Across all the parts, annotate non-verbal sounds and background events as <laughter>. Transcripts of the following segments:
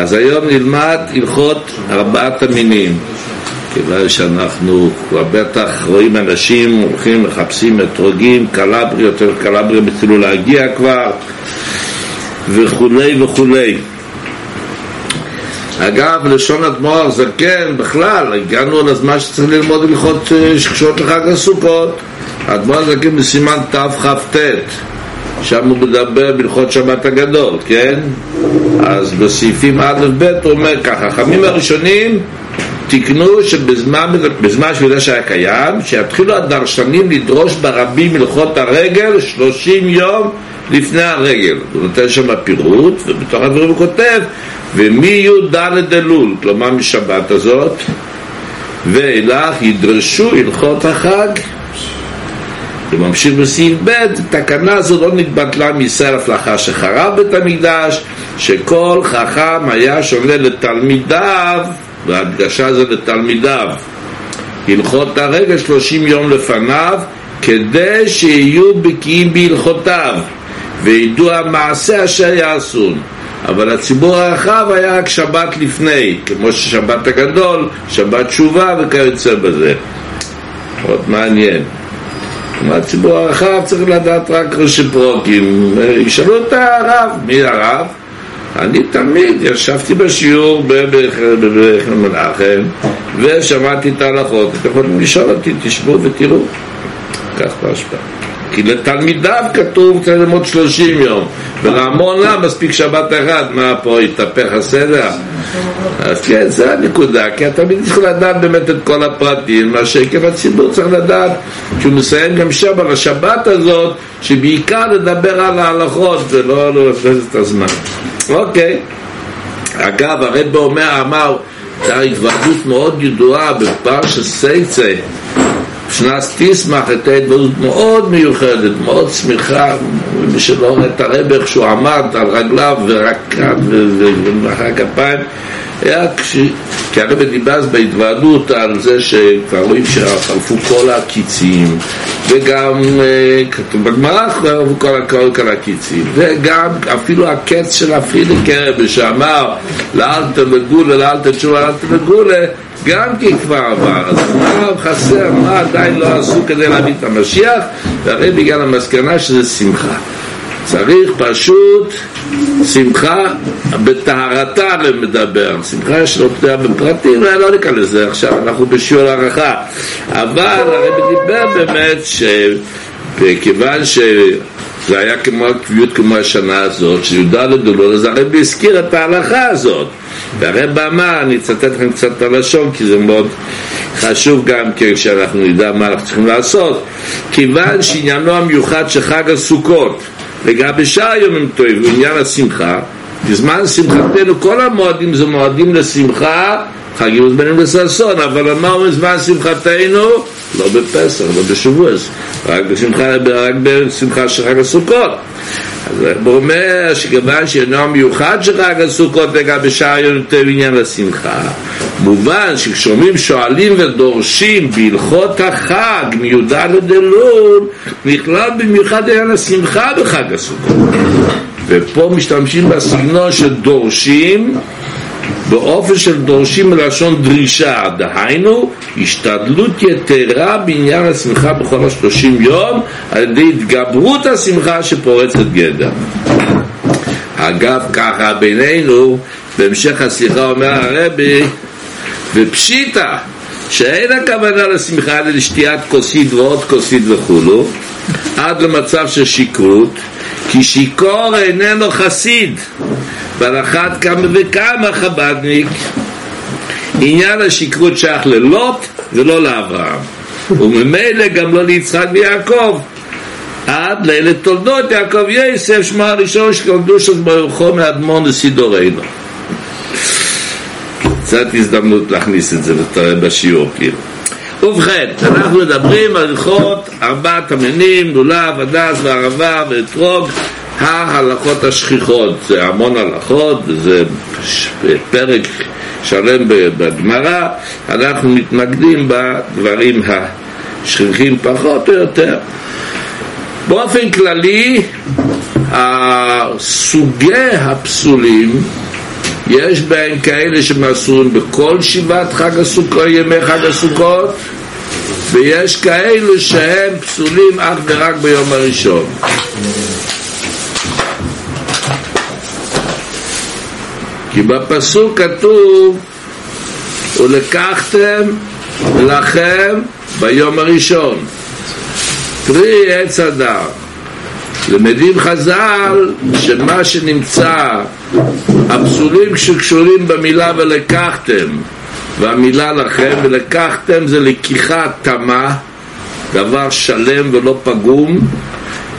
אז היום נלמד הלכות ארבעת המינים. כיוון שאנחנו כבר בטח רואים אנשים הולכים, מחפשים אתרוגים, קלברי, יותר קלברי התחילו להגיע כבר וכולי וכולי. אגב, לשון אדמו"ר זקן, בכלל, הגענו לזמן שצריך ללמוד הלכות אה, שקשורות לחג הסוכות. אדמו"ר זקן בסימן תכ"ט, שם הוא מדבר בהלכות שבת הגדול, כן? אז בסעיפים א' ב' הוא אומר ככה, החכמים הראשונים תיקנו שבזמן שהוא יודע שהיה קיים, שיתחילו הדרשנים לדרוש ברבים הלכות הרגל 30 יום לפני הרגל. הוא נותן שם פירוט, ובתוך הדברים הוא כותב ומי"ד אלול, כלומר משבת הזאת, ואילך ידרשו הלכות החג. וממשיך בסעיף ב', תקנה זו לא נתבטלה מסרף לאחר שחרב בית המקדש, שכל חכם היה שונה לתלמידיו, וההדגשה זה לתלמידיו, הלכות הרגע שלושים יום לפניו, כדי שיהיו בקיאים בהלכותיו, וידעו המעשה אשר יעשון. אבל הציבור הרחב היה רק שבת לפני, כמו ששבת הגדול, שבת תשובה וכיוצא בזה. מאוד מעניין. כלומר, הציבור הרחב צריך לדעת רק ראשי פרוקים. ישאלו את הרב, מי הרב? אני תמיד ישבתי בשיעור במנחם ושמעתי את ההלכות. אתם יכולים לשאול אותי, תשבו ותראו. כך בהשפעה. כי לתלמידיו כתוב צריך ללמוד שלושים יום. ולהמונה מספיק שבת אחד מה פה התהפך הסדר? אז כן זה הנקודה כי התלמיד צריך לדעת באמת את כל הפרטים מה שכן הציבור צריך לדעת שהוא מסיים גם שם על השבת הזאת שבעיקר לדבר על ההלכות ולא לבזבז את הזמן. אוקיי. אגב הרב אומר אמר הייתה התוועדות מאוד ידועה בפרשת סייצה שנס תשמח את ההתוודות מאוד מיוחדת, מאוד שמחה, מי שלא רואה את הרב איך שהוא עמד על רגליו ורקד ומחא כפיים. היה כש... כי הרב דיבר בהתוועדות על זה שכבר רואים שחלפו כל הקיצים וגם אה, כתוב בגמרא חלפו כל, כל, הקיצים וגם אפילו הקץ של הפרידיקר שאמר לאל תלגולה, לאל תשובה, לאל תלגולה גם כי כבר עבר, אז מה חסר, מה עדיין לא עשו כדי להביא את המשיח? והרי בגלל המסקנה שזה שמחה. צריך פשוט שמחה בטהרתה למדבר. שמחה שלא תדע בפרטים, לא ניכנס לזה עכשיו, אנחנו בשיעור הערכה. אבל הרב דיבר באמת שכיוון שזה היה כמו הקביעות כמו השנה הזאת, שי"ד אלול, אז הרב הזכיר את ההלכה הזאת. והרב אמר, אני אצטט לכם קצת את הלשון כי זה מאוד חשוב גם כן שאנחנו נדע מה אנחנו צריכים לעשות. כיוון שעניינו המיוחד של חג הסוכות לגבי שאר יומים טועים, עניין השמחה בזמן שמחתנו כל המועדים זה מועדים לשמחה חגים מוזמנים לששון אבל אמרנו בזמן שמחתנו? לא בפסח, לא בשבועס רק בשמחה, רק בשמחה של חג הסוכות. אז הוא אומר שכיוון שאינו מיוחד של חג הסוכות לגבי שאר יום טוב עניין השמחה מובן שכשאומרים שואלים ודורשים בהלכות החג מי"ד אלול נכלל במיוחד עניין השמחה בחג הסוכות. ופה משתמשים בסגנון שדורשים באופן של דורשים מלשון דרישה, דהיינו השתדלות יתרה בעניין השמחה בכל השלושים יום על ידי התגברות השמחה שפורצת גדר. אגב, ככה בינינו, בהמשך השיחה אומר הרבי, ופשיטה, שאין הכוונה לשמחה אלא לשתיית כוסית ועוד כוסית וכולו, עד למצב של שכרות, כי שיכור איננו חסיד, ועל אחת כמה וכמה חבדניק. עניין השכרות שייך ללוט ולא לאברהם, וממילא גם לא ליצחק ויעקב. עד לילה תולדות יעקב יוסף, שמו הראשון של קדוש ברוך מאדמון לסידורנו. קצת הזדמנות להכניס את זה בשיעור כאילו. ובכן, אנחנו מדברים על הלכות ארבעת המינים, לולב, הדס וערבה ואתרוג, ההלכות השכיחות, זה המון הלכות, זה פרק שלם בגמרא, אנחנו מתמקדים בדברים השכיחים פחות או יותר. באופן כללי, סוגי הפסולים יש בהם כאלה שמסורים בכל שבעת חג הסוכות, ימי חג הסוכות, ויש כאלו שהם פסולים אך ורק ביום הראשון. כי בפסוק כתוב ולקחתם לכם ביום הראשון פרי עץ הדר. למדים חז"ל שמה שנמצא הפסולים שקשורים במילה ולקחתם והמילה לכם ולקחתם זה לקיחה תמה דבר שלם ולא פגום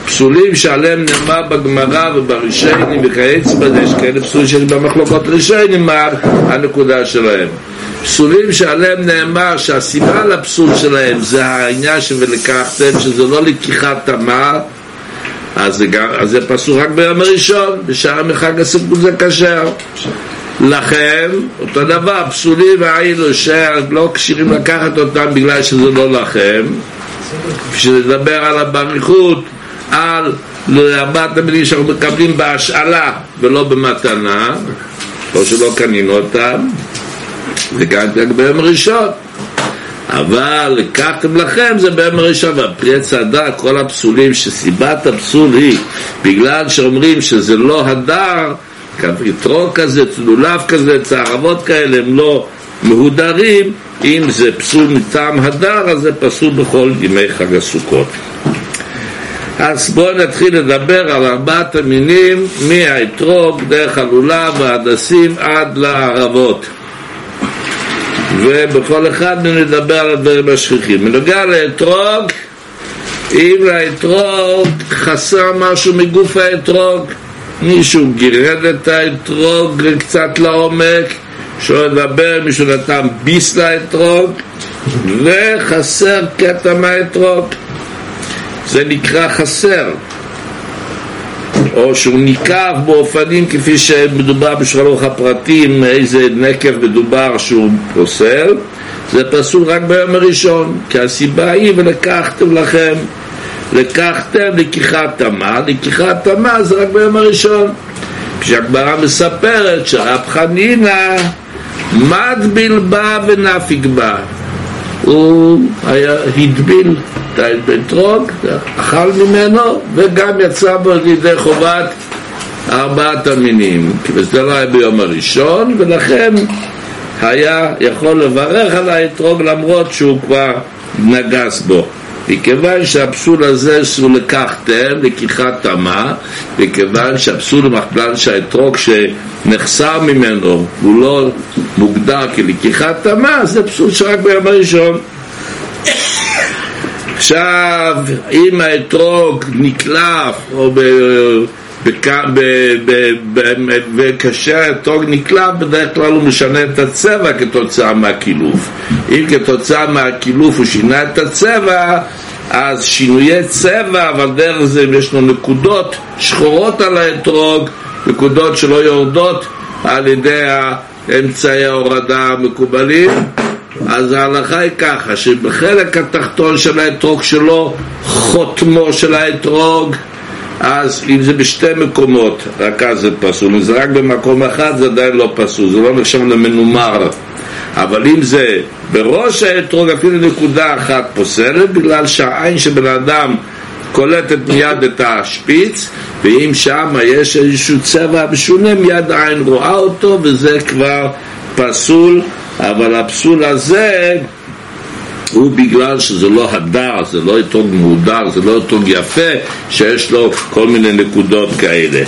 פסולים שעליהם נאמר בגמרא וברישיינים בזה, יש כאלה פסולים שיש במחלוקות רישיינים מה הנקודה שלהם. פסולים שעליהם נאמר שהסיבה לפסול שלהם זה העניין שלקחתם, שזה לא לקיחת תמה, אז זה, זה פסול רק ביום הראשון, בשאר מחג הסיפור זה כשר. לכם, אותו דבר, פסולים והיינו שלא כשירים לקחת אותם בגלל שזה לא לכם, בשביל לדבר על הבריחות על ארבעת המילים שאנחנו מקבלים בהשאלה ולא במתנה, או שלא קנינו אותם, וגם ביום ראשון. אבל לקחתם לכם זה ביום הראשון, והפרי עץ הדר, כל הפסולים, שסיבת הפסול היא בגלל שאומרים שזה לא הדר, אתרוג כזה, צלולב כזה, צערבות כאלה, הם לא מהודרים, אם זה פסול מטעם הדר, אז זה פסול בכל ימי חג הסוכות. אז בואו נתחיל לדבר על ארבעת המינים מהאתרוג, דרך הלולב וההדסים עד לערבות. ובכל אחד נדבר על הדברים השכיחים. בנוגע לאתרוג, אם לאתרוג חסר משהו מגוף האתרוג, מישהו גירד את האתרוג קצת לעומק, שלא לדבר, מישהו נתן ביס לאתרוג, וחסר קטע מהאתרוג. זה נקרא חסר. או שהוא ניקב באופנים כפי שמדובר בשולחן הפרטים איזה נקב מדובר שהוא פוסל. זה פסול רק ביום הראשון כי הסיבה היא ולקחתם לכם לקחתם לקיחת תמה לקיחת תמה זה רק ביום הראשון. כשהגמרא מספרת שרב חנינא מדביל בה ונפיק בה הוא היה, הדביל את האתרוג, אכל ממנו וגם יצא בו לידי חובת ארבעת המינים, כי זה לא היה ביום הראשון ולכן היה יכול לברך על האתרוג למרות שהוא כבר נגס בו. מכיוון שהפסול הזה שהוא לקחתם, לקיחת תמה, מכיוון שהפסול המכפלן שהאתרוג שנחסר ממנו הוא לא מוגדר כלקיחת תמה, זה פסול שרק ביום הראשון. עכשיו, אם האתרוג נקלף, או וכאשר האתרוג נקלף, בדרך כלל הוא משנה את הצבע כתוצאה מהקילוף. אם כתוצאה מהקילוף הוא שינה את הצבע, אז שינויי צבע, אבל דרך זה יש לו נקודות שחורות על האתרוג, נקודות שלא יורדות על ידי אמצעי ההורדה המקובלים, אז ההלכה היא ככה, שבחלק התחתון של האתרוג שלו, חותמו של האתרוג, אז אם זה בשתי מקומות, רק אז זה פסול. אם זה רק במקום אחד, זה עדיין לא פסול, זה לא נחשב למנומר. אבל אם זה בראש האתרוג, אפילו נקודה אחת פוסלת, בגלל שהעין של בן אדם קולטת מיד את השפיץ, ואם שם יש איזשהו צבע משונה, מיד העין רואה אותו, וזה כבר פסול, אבל הפסול הזה הוא בגלל שזה לא הדר, זה לא אתרוג מהודר, זה לא אתרוג יפה, שיש לו כל מיני נקודות כאלה.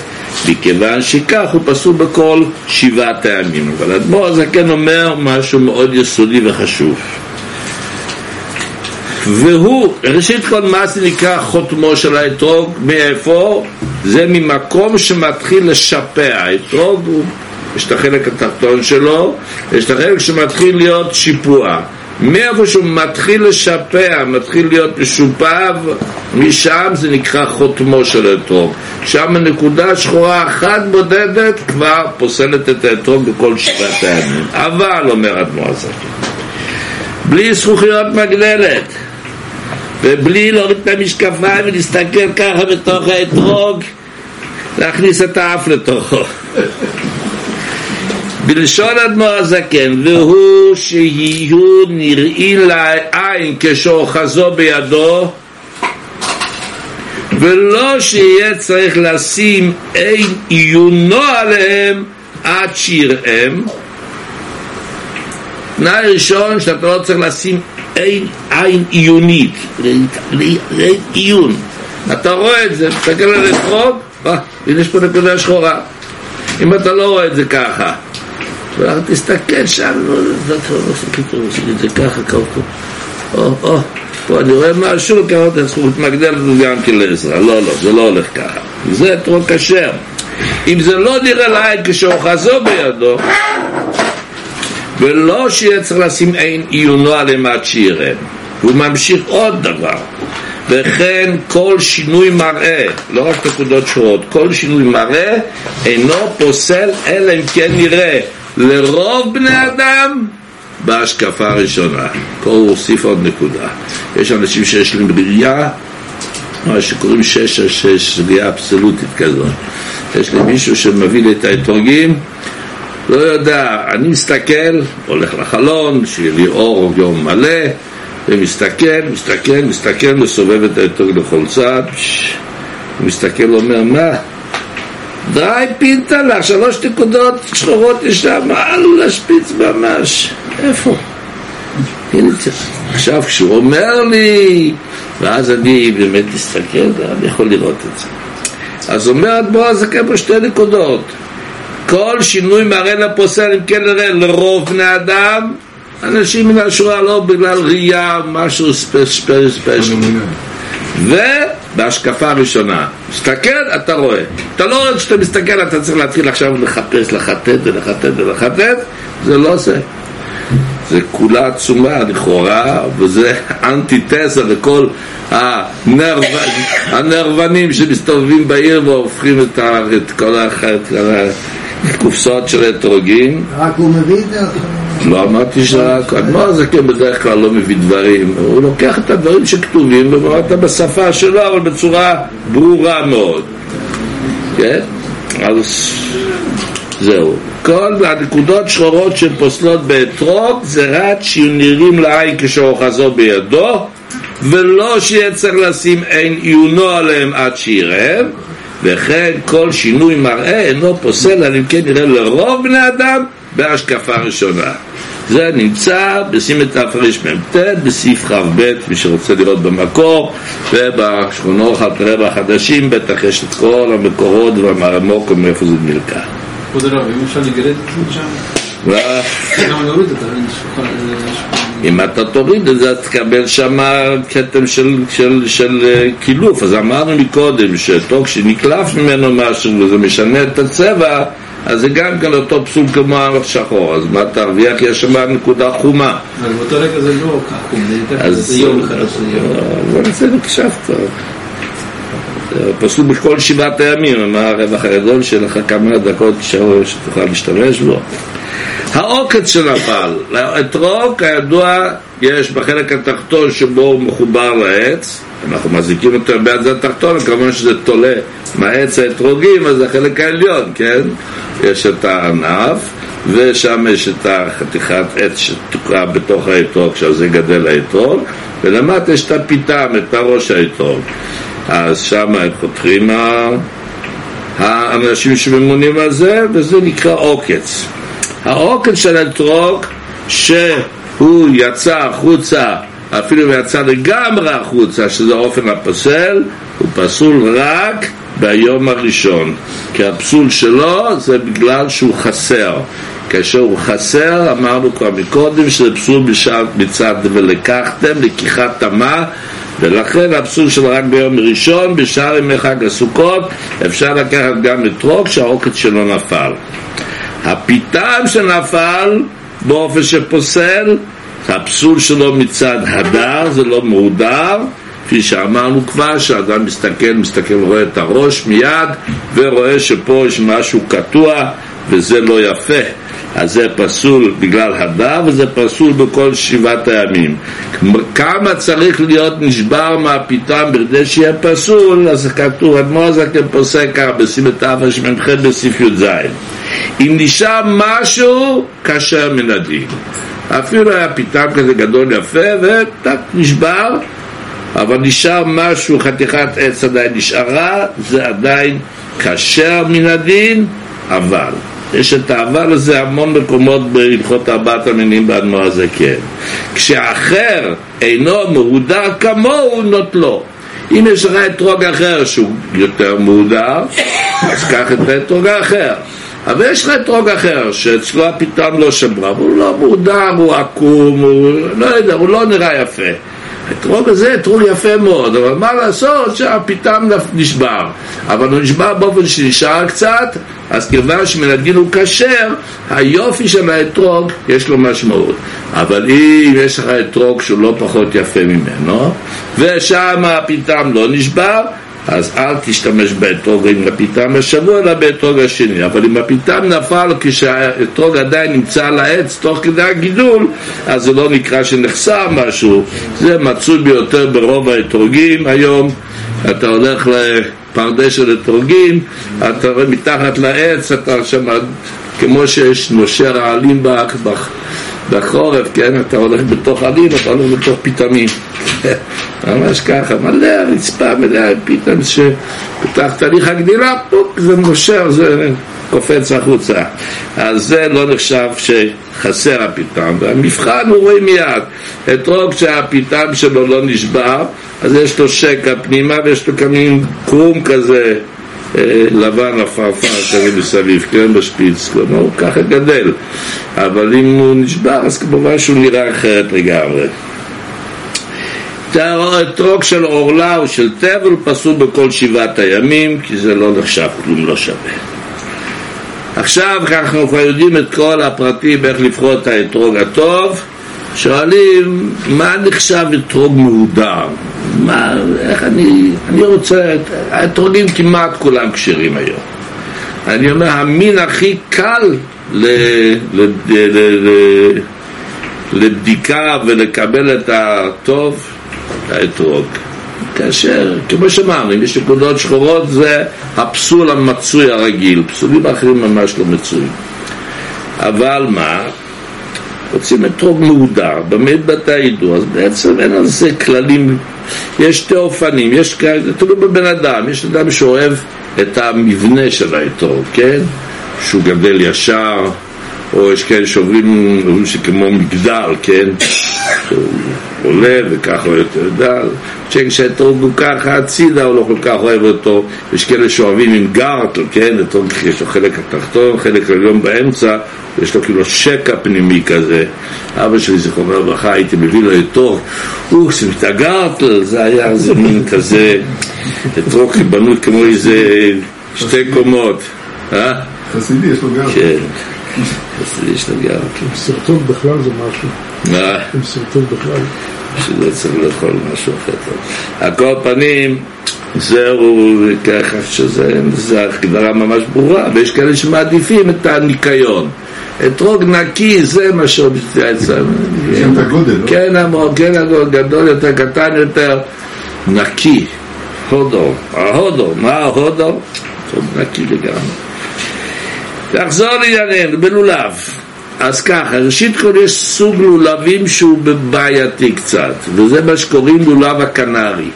מכיוון שכך הוא פסול בכל שבעת הימים. אבל אדמו"ר הזקן אומר משהו מאוד יסודי וחשוב. והוא, ראשית כל מה זה נקרא חותמו של האתרוג, מאיפה? זה ממקום שמתחיל לשפע, האתרוג יש את החלק התחתון שלו, יש את החלק שמתחיל להיות שיפוע. מאיפה שהוא מתחיל לשפע, מתחיל להיות משופע, משם זה נקרא חותמו של אתרוג. שם נקודה שחורה אחת בודדת כבר פוסלת את האתרוג בכל שבעת הימים. אבל, אומר אדמו הזקן, בלי זכוכיות מגדלת ובלי להוריד את המשקפיים ולהסתכל ככה בתוך האתרוג, להכניס את האף לתוכו. בלשון אדמו"ר הזקן, והוא שיהיו נראים לעין כשאוחזו בידו ולא שיהיה צריך לשים אין עיונו עליהם עד שיראם. תנאי ראשון שאתה לא צריך לשים אין עין עיונית, אין עיון. אתה רואה את זה, מסתכל על אתרוג, אה, יש פה נקודה שחורה. אם אתה לא רואה את זה ככה תסתכל שם, זה ככה, ככה, או, או, פה אני רואה משהו, ככה מתמקד לזה גם כן לעזרה, לא, לא, זה לא הולך ככה, זה אתרוג כשר. אם זה לא נראה לעין כשאוחזו בידו ולא שיהיה צריך לשים עין עיונו עליהם עד שיראה הוא ממשיך עוד דבר. וכן כל שינוי מראה, לא רק נקודות שורות, כל שינוי מראה אינו פוסל אלא אם כן נראה לרוב בני אדם בהשקפה הראשונה. פה הוא הוסיף עוד נקודה. יש אנשים שיש להם ראייה, מה שקוראים שש על שש, ראייה אבסולוטית כזאת. יש לי מישהו שמביא לי את האתרוגים, לא יודע, אני מסתכל, הולך לחלון, שיהיה לי אור יום מלא, ומסתכל, מסתכל, מסתכל, מסובב את האתרוג לכל צד, מסתכל, אומר, מה? די פינטלה, שלוש נקודות שחורות יש שם, אל להשפיץ ממש. איפה? עכשיו כשהוא אומר לי, ואז אני באמת מסתכל, אני יכול לראות את זה. אז אומר אדמו"ר הזקן פה שתי נקודות. כל שינוי מראה לפוסל, אם כן נראה, לרוב בני אדם, אנשים מן השורה לא בגלל ראייה, משהו ספיישל. ובהשקפה הראשונה, מסתכל, אתה רואה. אתה לא רואה כשאתה מסתכל, אתה צריך להתחיל עכשיו לחפש, לחטט ולחטט ולחטט, זה לא זה. זה כולה עצומה לכאורה, וזה אנטיתזה לכל הנרו... הנרוונים שמסתובבים בעיר והופכים את, ה... את כל הקופסאות של האתרוגים. רק הוא מביא את זה? לא אמרתי שרק, אדמו"ר הזקן בדרך כלל לא מביא דברים, הוא לוקח את הדברים שכתובים ואומר אותם בשפה שלו, אבל בצורה ברורה מאוד. כן? אז זהו. כל הנקודות שחורות שפוסלות באתרוג זה רק שיהיו נראים לעין כשאוחזו בידו ולא שיהיה צריך לשים עין עיונו עליהם עד שיראם וכן כל שינוי מראה אינו פוסל אלא אם כן נראה לרוב בני אדם בהשקפה ראשונה זה נמצא בסימת תרמ"ט בסעיף כ"ב מי שרוצה לראות במקור ובשכונות הרב החדשים בטח יש את כל המקורות והמקום מאיפה זה נלקח כבוד הרב, אם אפשר לגרד זה שם? את זה, אם אתה תוריד את זה, אז תקבל שם כתם של, של, של קילוף. אז אמרנו מקודם שטוב כשנקלף ממנו משהו וזה משנה את הצבע, אז זה גם כן אותו פסול כמו השחור. אז מה תרוויח? יש שם נקודה חומה. אבל באותו רגע זה לא ככה, זה יום אחד זה יום. אבל זה נחשב טוב. פסול בכל שבעת הימים, מה הרווח הגדול שלך כמה דקות שתוכל להשתמש בו. העוקץ שנפל, האתרוג כידוע יש בחלק התחתון שבו הוא מחובר לעץ, אנחנו מחזיקים אותו ביד זה התחתון, כמובן שזה תולה מהעץ האתרוגים, אז זה החלק העליון, כן? יש את הענף, ושם יש את החתיכת עץ שתוקעה בתוך האתרוג, שעל זה גדל האתרוג, ולמטה יש את הפיתם, את הראש האתרוג. אז שם חותכים האנשים שממונים על זה, וזה נקרא עוקץ. העוקץ של האתרוג, שהוא יצא החוצה, אפילו יצא לגמרי החוצה, שזה האופן הפסל, הוא פסול רק ביום הראשון. כי הפסול שלו זה בגלל שהוא חסר. כאשר הוא חסר, אמרנו כבר מקודם שזה פסול מצד ולקחתם, לקיחת תמה ולכן הפסול שלו רק ביום ראשון, בשאר ימי חג הסוכות, אפשר לקחת גם אתרוג שהעוקץ שלו נפל. הפיתם שנפל באופן שפוסל, הפסול שלו מצד הדר, זה לא מהודר, כפי שאמרנו כבר, שאדם מסתכל, מסתכל, רואה את הראש מיד, ורואה שפה יש משהו קטוע, וזה לא יפה. אז זה פסול בגלל הדר וזה פסול בכל שבעת הימים. כמה צריך להיות נשבר מהפיתם בכדי שיהיה פסול, אז כתוב, אדמו"ר זקן פוסק כך בסימן תרמ"ח בסעיף י"ז. אם נשאר משהו, כשר מן הדין. אפילו היה פיתם כזה גדול יפה, וטק, נשבר, אבל נשאר משהו, חתיכת עץ עדיין נשארה, זה עדיין כשר מן הדין, אבל. יש את האבל הזה המון מקומות בהלכות ארבעת המינים באדמו"ר הזה כן. כשאחר אינו מהודר כמוהו נוטלו. אם יש לך אתרוג אחר שהוא יותר מהודר, אז קח את האתרוג האחר. אבל יש לך אתרוג אחר, שאצלו הפתאום לא שברה, והוא לא מהודר, הוא עקום, הוא לא יודע, הוא לא נראה יפה. האתרוג הזה אתרוג יפה מאוד, אבל מה לעשות שהפתאום נשבר. אבל הוא נשבר באופן שנשאר קצת, אז כיוון שמנגן הוא כשר, היופי של האתרוג יש לו משמעות. אבל אם יש לך אתרוג שהוא לא פחות יפה ממנו, ושם הפתאום לא נשבר, אז אל תשתמש באתרוג עם הפיתם השבוע, אלא באתרוג השני. אבל אם הפיתם נפל כשהאתרוג עדיין נמצא על העץ תוך כדי הגידול, אז זה לא נקרא שנחסר משהו. זה מצוי ביותר ברוב האתרוגים היום. אתה הולך לפרדס של אתרוגים, אתה רואה מתחת לעץ, אתה שם, כמו שיש נושר העלים בחורף, כן? אתה הולך בתוך עלים, אתה הולך בתוך פיתמים. <laughs> ממש ככה, מלא הרצפה מלאה פתאום שפתח תהליך הגדילה, פוק, זה נושר, זה קופץ החוצה. אז זה לא נחשב שחסר הפיתם, והמבחן הוא רואה מיד, אתרוג שהפיתם שלו לא נשבר, אז יש לו שקע פנימה ויש לו כמין קרום כזה לבן עפרפר כזה מסביב, כן, בשפיץ, כלומר הוא ככה גדל, אבל אם הוא נשבר אז כמובן שהוא נראה אחרת לגמרי. אתרוג של עורלה או של תבל פסול בכל שבעת הימים כי זה לא נחשב כלום לא שווה. עכשיו אנחנו כבר יודעים את כל הפרטים איך לבחור את האתרוג הטוב. שואלים מה נחשב אתרוג מהודר מה, איך אני, אני רוצה, האתרוגים כמעט כולם כשרים היום אני אומר המין הכי קל ל, ל, ל, ל, לבדיקה ולקבל את הטוב האתרוג. כאשר, כמו שאמרנו, אם יש נקודות שחורות זה הפסול המצוי הרגיל, פסולים אחרים ממש לא מצויים. אבל מה? רוצים אתרוג מהודר, במה התבטא הידוע, אז בעצם אין על זה כללים, יש שתי אופנים, יש כאלה, זה תלוי בבן אדם, יש אדם שאוהב את המבנה של האתרוג, כן? שהוא גדל ישר, או יש כאלה שאומרים, אומרים שכמו מגדל, כן? שהוא עולה וככה הוא יותר דל. כשהאתרוג הוא ככה הצידה, הוא לא כל כך אוהב אותו. יש כאלה שאוהבים עם גרטל, כן? אתרוג יש לו חלק התחתון, חלק עליון באמצע, יש לו כאילו שקע פנימי כזה. אבא שלי, זיכרונו לברכה, הייתי מביא לו אתרוג, הוא, את הגרטל, זה היה איזה מין כזה, אתרוג בנוי כמו איזה שתי קומות. אה? חסידי יש לו גרטל. יש לו גרטל. סרטון בכלל זה משהו. מה? עם סרטון בכלל. שלא צריך לאכול משהו אחר טוב. על כל פנים, זהו ככה שזה הגדרה ממש ברורה, ויש כאלה שמעדיפים את הניקיון. אתרוג נקי זה מה שעוד אצלנו. זה הגודל, לא? כן, כן, גדול יותר, קטן יותר, נקי. הודו, ההודו, מה ההודו? נקי לגמרי. נחזור לענייננו, בלולב. אז ככה, ראשית כל יש סוג לולבים שהוא בעייתי קצת, וזה מה שקוראים לולב הקנרי.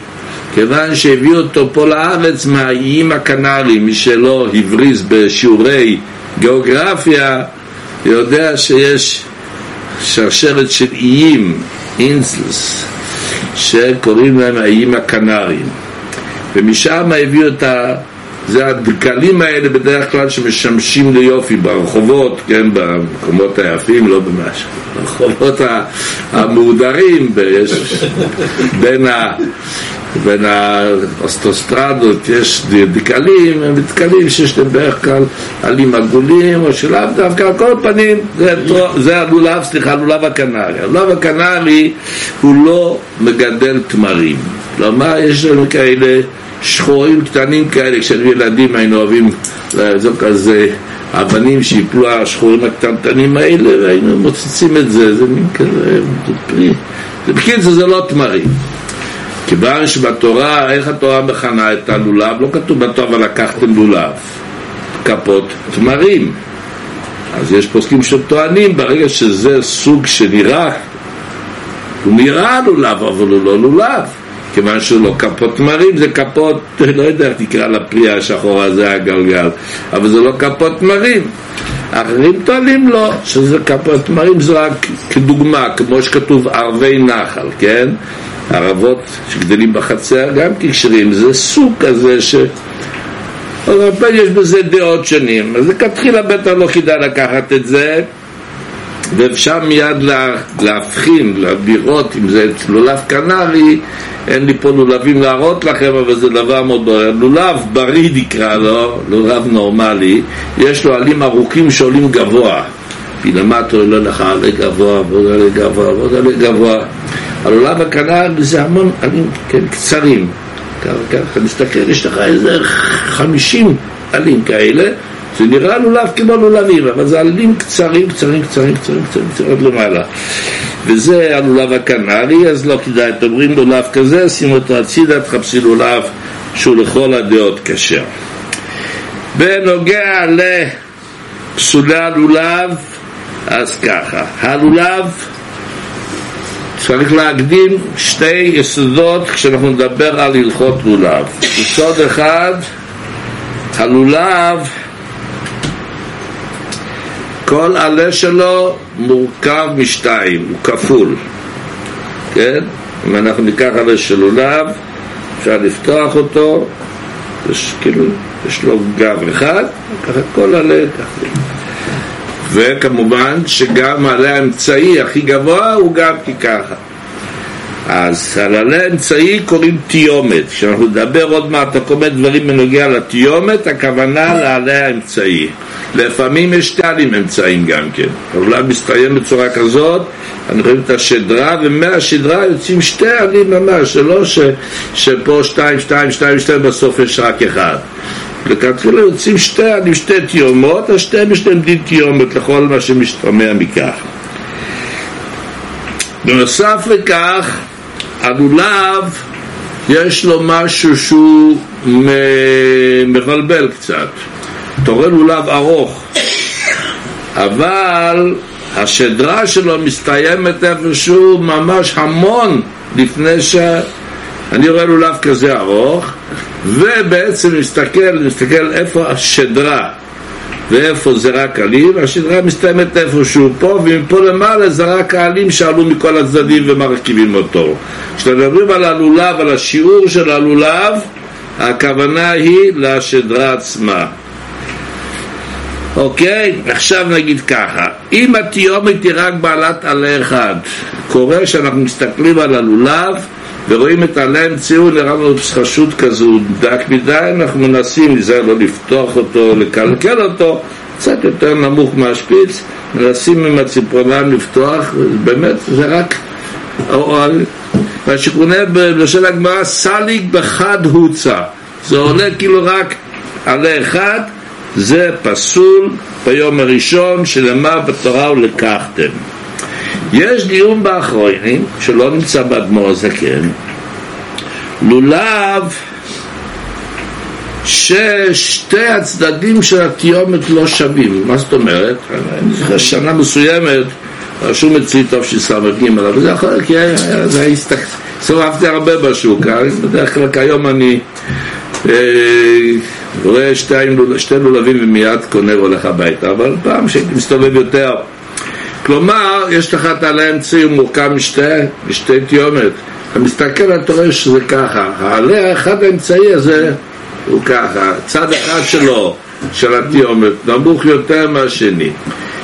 כיוון שהביאו אותו פה לארץ מהאיים הקנריים, מי שלא הבריז בשיעורי גיאוגרפיה, יודע שיש שרשרת של איים, אינסלס, שקוראים להם האיים הקנריים. ומשם הביאו את ה... זה הדקלים האלה בדרך כלל שמשמשים ליופי ברחובות, כן, במקומות היפים, לא במשהו, ברחובות המהודרים, יש בין ה... בין האוסטוסטרדות יש דקלים, הם דקלים שיש להם בערך כלל עלים עגולים או שלאו דווקא, על כל פנים זה, זה הלולב, סליחה, הלולב הקנרי. הלולב הקנרי הוא לא מגדל תמרים, כלומר יש לנו כאלה שחורים קטנים כאלה, כשהיינו ילדים היינו אוהבים לעזור כזה אבנים שיפלו השחורים הקטנטנים האלה והיינו מוצצים את זה, זה מין כזה, זה פרי, בקיצור זה לא תמרים. כיוון שבתורה, איך התורה מכנה את הלולב? לא כתוב בתורה ולקחתם לולב, כפות תמרים. אז יש פוסקים שטוענים ברגע שזה סוג שנראה הוא נראה לולב אבל הוא לא לולב כיוון שהוא לא כפות תמרים זה כפות, <laughs> לא יודע איך תקרא לפרי השחור הזה הגלגל. אבל זה לא כפות תמרים. אחרים טוענים לו שזה כפות תמרים זה רק כדוגמה כמו שכתוב ערבי נחל, כן? ערבות שגדלים בחצר גם כשרים זה סוג כזה ש... אבל יש בזה דעות שונים. אז לכתחילה בטח לא כדאי לקחת את זה ואפשר מיד לה, להבחין, לראות אם זה לולב קנרי, אין לי פה לולבים להראות לכם, אבל זה דבר מאוד ברור. לולב בריא נקרא לו, לולב נורמלי, יש לו עלים ארוכים שעולים גבוה. מלמטה עולה לך עלי גבוה ועוד עלי גבוה ועוד עלי גבוה. הלולב הקנרי זה המון עלים כן, קצרים. ככה, נסתכל, יש לך איזה חמישים עלים כאלה זה נראה לולב כמו לולבים, אבל זה עלים קצרים, קצרים, קצרים, קצרים, קצרים, קצרים עד למעלה. וזה הלולב הקנרי, אז לא כדאי, רואים לולב כזה, שימו אותו הצידה, תחפשי לולב שהוא לכל הדעות כשר. בנוגע לפסולי הלולב, אז ככה, הלולב צריך להקדים שתי יסודות כשאנחנו נדבר על הלכות לולב. יסוד אחד, הלולב כל עלה שלו מורכב משתיים, הוא כפול, כן? אם אנחנו ניקח עלה של לולב, אפשר לפתוח אותו, יש כאילו, יש לו גב אחד, ככה כל עלה ככה. וכמובן שגם עלה האמצעי הכי גבוה הוא גם ככה. אז על עלה אמצעי קוראים תיומת. כשאנחנו נדבר עוד מעט, אתה קורא דברים בנוגע לתיומת, הכוונה לעלה האמצעי. לפעמים יש שתי עלים אמצעים גם כן. אולי מסתיים בצורה כזאת, אני רואה את השדרה, ומהשדרה יוצאים שתי עלים ממש, זה לא ש, שפה שתיים, שתיים, שתיים, שתיים, בסוף יש רק אחד. לכתחילה יוצאים שתי עלים, שתי תיומות, אז יש להם דין תיומת לכל מה שמשתמע מכך. בנוסף לכך, הלולב יש לו משהו שהוא מבלבל קצת. רואה לולב ארוך, אבל השדרה שלו מסתיימת איפשהו ממש המון לפני ש... אני רואה לולב כזה ארוך, ובעצם מסתכל, מסתכל איפה השדרה ואיפה זה רק עלים, השדרה מסתיימת איפשהו פה, ומפה למעלה זה רק העלים שעלו מכל הצדדים ומרכיבים אותו. כשמדברים על הלולב, על השיעור של הלולב, הכוונה היא לשדרה עצמה. אוקיי? עכשיו נגיד ככה, אם התיומת היא רק בעלת עלה אחד, קורה שאנחנו מסתכלים על הלולב ורואים את עלה המציאו, נראה לנו חשוד כזה, דק מדי, אנחנו מנסים להיזהר לא לפתוח אותו, לקלקל אותו, קצת יותר נמוך מהשפיץ, מנסים עם הציפורניים לפתוח, באמת זה רק מה שקונה בלשון הגמרא סליג בחד הוצא. זה עולה כאילו רק עלה אחד זה פסול ביום הראשון שלמה בתורה ולקחתם. יש דיון באחרונים שלא נמצא באדמו"ר הזקן לולב ששתי הצדדים של התיומת לא שווים. מה זאת אומרת? אני זוכר שנה מסוימת רשום אצלי טוב שס"ג אבל זה יכול להיות כי זה הסתובבתי הרבה בשוק בדרך כלל כיום אני אה, רואה שתי לולבים ומיד קונה והולך הביתה אבל פעם מסתובב יותר כלומר, יש לך את העלה האמצעי, הוא מורכב משתי, משתי תיומת. אתה מסתכל, אתה רואה שזה ככה. העלה האחד האמצעי הזה הוא ככה. צד אחד שלו, של התיומת, נמוך יותר מהשני.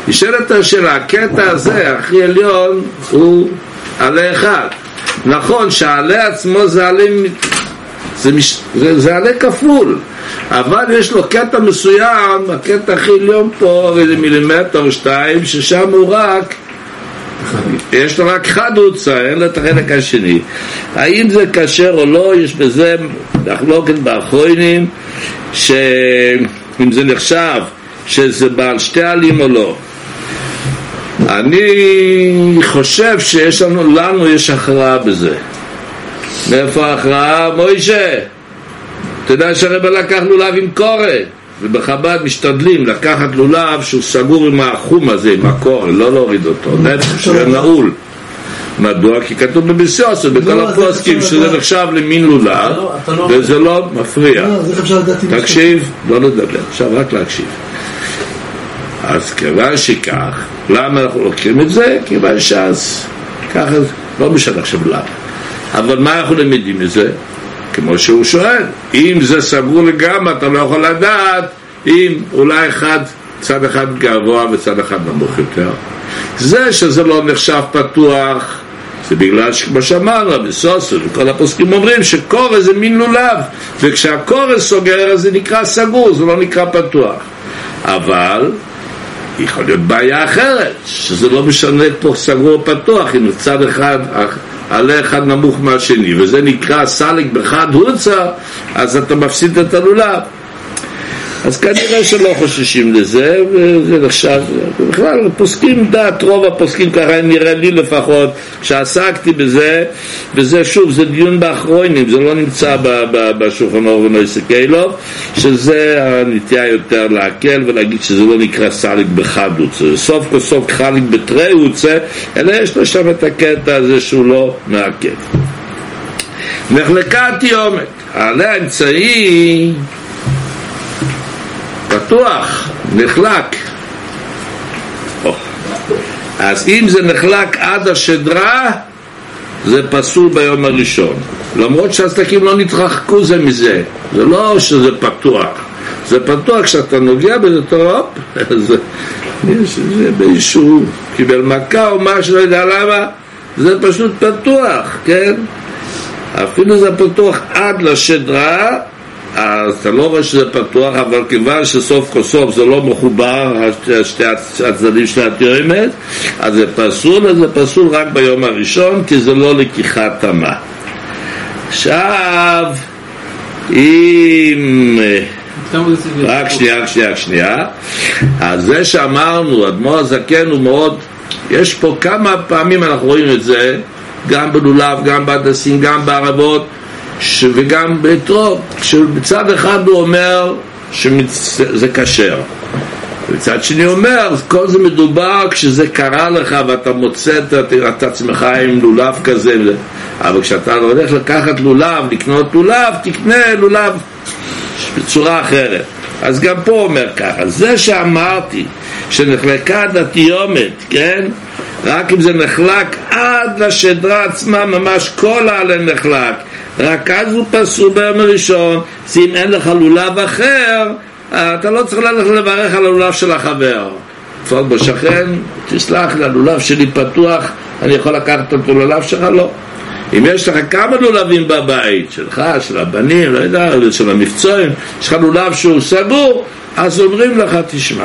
נשאלת השאלה, הקטע הזה, הכי עליון, הוא עלה אחד. נכון שהעלה עצמו זה עלה, זה, זה, זה עלה כפול. אבל יש לו קטע מסוים, הקטע הכי עליון פה, איזה מילימטר או שתיים, ששם הוא רק, יש לו רק חדוצה, אין לו את החלק השני. האם זה כשר או לא, יש בזה מחלוקת באחרונים, שאם זה נחשב שזה בעל שתי עלים או לא. אני חושב שיש לנו, לנו יש הכרעה בזה. מאיפה ההכרעה? מוישה! אתה יודע שהרבא לקח לולב עם קורא, ובחב"ד משתדלים לקחת לולב שהוא סגור עם החום הזה, עם הקור, לא להוריד אותו, שיהיה נעול. מדוע? כי כתוב בביסיוסו, בכל לא, הפוסקים, שזה נחשב למין לולב, לא- לא וזה לא מפריע. תקשיב, לא לדבר, עכשיו רק להקשיב. אז כיוון שכך, למה אנחנו לוקחים את זה? כיוון שאז, ככה, לא משנה עכשיו למה. אבל מה אנחנו למדים מזה? כמו שהוא שואל, אם זה סגור לגמרי, אתה לא יכול לדעת אם אולי אחד, צד אחד גבוה וצד אחד נמוך יותר. זה שזה לא נחשב פתוח, זה בגלל שכמו שאמרנו, בסוסו וכל הפוסקים אומרים שקורא זה מין לולב, וכשהקורא סוגר זה נקרא סגור, זה לא נקרא פתוח. אבל יכול להיות בעיה אחרת, שזה לא משנה פה סגור או פתוח, אם צד אחד עלה אחד נמוך מהשני, וזה נקרא סליק בחד הוצה, אז אתה מפסיד את הלולב. אז כנראה שלא חוששים לזה, וזה נחשב, בכלל פוסקים דעת, רוב הפוסקים ככה נראה לי לפחות, שעסקתי בזה, וזה שוב, זה דיון באחרונים, זה לא נמצא בשולחן אור ונויסק אילוב, שזה הנטייה יותר להקל ולהגיד שזה לא נקרא סליק בחדוץ, סוף כל סוף חליק בתרי הוצא, אלא יש לו שם את הקטע הזה שהוא לא מעכב. נחלקה תיומת, העלה האמצעי פתוח, נחלק. אז אם זה נחלק עד השדרה, זה פסול ביום הראשון. למרות שהסדקים לא נתרחקו זה מזה, זה לא שזה פתוח. זה פתוח כשאתה נוגע בזה, טוב, <laughs> זה, זה באיזשהו קיבל מכה או משהו, לא יודע למה, זה פשוט פתוח, כן? אפילו זה פתוח עד לשדרה, אז אתה לא רואה שזה פתוח, אבל כיוון שסוף כל סוף זה לא מחובר, שתי הצדדים של התאומת, אז זה פסול, אז זה פסול רק ביום הראשון, כי זה לא לקיחת תמה. עכשיו, אם... רק שנייה, רק שנייה, רק שנייה. אז זה שאמרנו, אדמו"ר הזקן הוא מאוד... יש פה כמה פעמים אנחנו רואים את זה, גם בלולב, גם בהדסים, גם בערבות, ש... וגם ביתרו, שבצד אחד הוא אומר שזה כשר. מצד שני אומר, כל זה מדובר כשזה קרה לך ואתה מוצא את עצמך עם לולב כזה, אבל כשאתה הולך לקחת לולב, לקנות לולב, תקנה לולב בצורה אחרת. אז גם פה אומר ככה, זה שאמרתי שנחלקה דתיומת, כן? רק אם זה נחלק עד לשדרה עצמה, ממש כל העלה נחלק. רק אז הוא פסול ביום הראשון, אם אין לך לולב אחר, אתה לא צריך ללכת לברך על הלולב של החבר. תפול בו שכן, תסלח לי, הלולב שלי פתוח, אני יכול לקחת את הלולב שלך? לא. אם יש לך כמה לולבים בבית, שלך, של הבנים, לא יודע, של המבצועים, יש לך לולב שהוא סגור, אז אומרים לך, תשמע,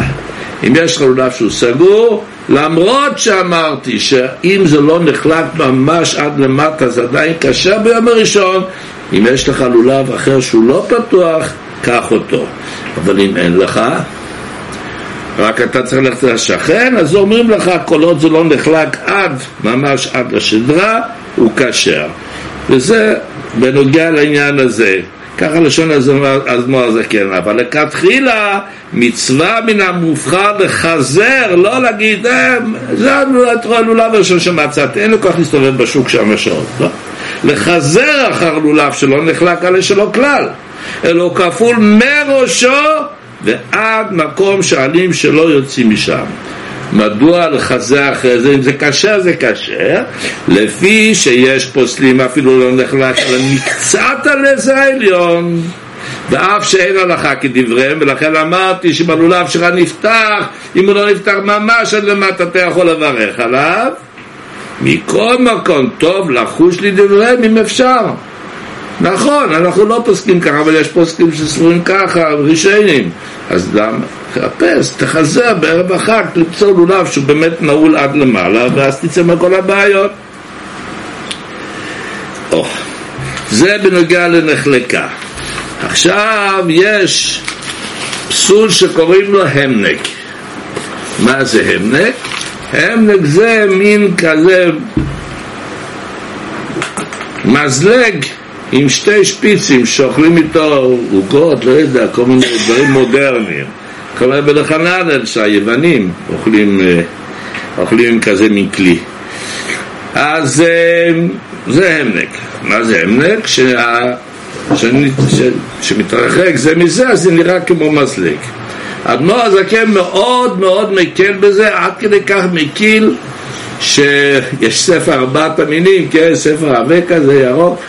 אם יש לך לולב שהוא סגור, למרות שאמרתי שאם זה לא נחלק ממש עד למטה זה עדיין קשה ביום הראשון אם יש לך לולב אחר שהוא לא פתוח, קח אותו. אבל אם אין לך רק אתה צריך ללכת לשכן, אז אומרים לך כל עוד זה לא נחלק עד, ממש עד לשדרה, הוא כשר. וזה בנוגע לעניין הזה. ככה לשון הזמור הזה כן, אבל לכתחילה מצווה מן המובחר לחזר, לא להגיד, אה, זה הלולב הראשון שמצאתי, אין לו כוח להסתובב בשוק שם שעות, לא. לחזר אחר לולב שלא נחלק עלי שלו כלל, אלא כפול מראשו ועד מקום שעלים שלא יוצאים משם. מדוע לחזר אחרי זה, אם זה כשר זה כשר, לפי שיש פוסלים אפילו לא נחלק על מקצת הלזר העליון. ואף שאין הלכה כדבריהם ולכן אמרתי שאם הלולב שלך נפתח אם הוא לא נפתח ממש עד למטה אתה יכול לברך עליו. מכל מקום טוב לחוש לי דבריהם אם אפשר נכון, אנחנו לא פוסקים ככה, אבל יש פוסקים שסבורים ככה, ראשונים. אז למה? תחפש, תחזר בערב החג, תמצוא לולב שהוא באמת נעול עד למעלה, ואז תצא מכל הבעיות. או, זה בנוגע לנחלקה. עכשיו יש פסול שקוראים לו המנק. מה זה המנק? המנק זה מין כזה מזלג עם שתי שפיצים שאוכלים איתו עוגות, לא יודע, כל מיני דברים מודרניים. כלומר בלחננל שהיוונים אוכלים, אה, אוכלים כזה מכלי. אז אה, זה המנק. מה זה המנק? שה... שמתרחק זה מזה, אז זה נראה כמו מזלג. אדמו"ר הזקן מאוד מאוד מקל בזה, עד כדי כך מקיל שיש ספר ארבעת המינים, כן, ספר עבה כזה ירוק,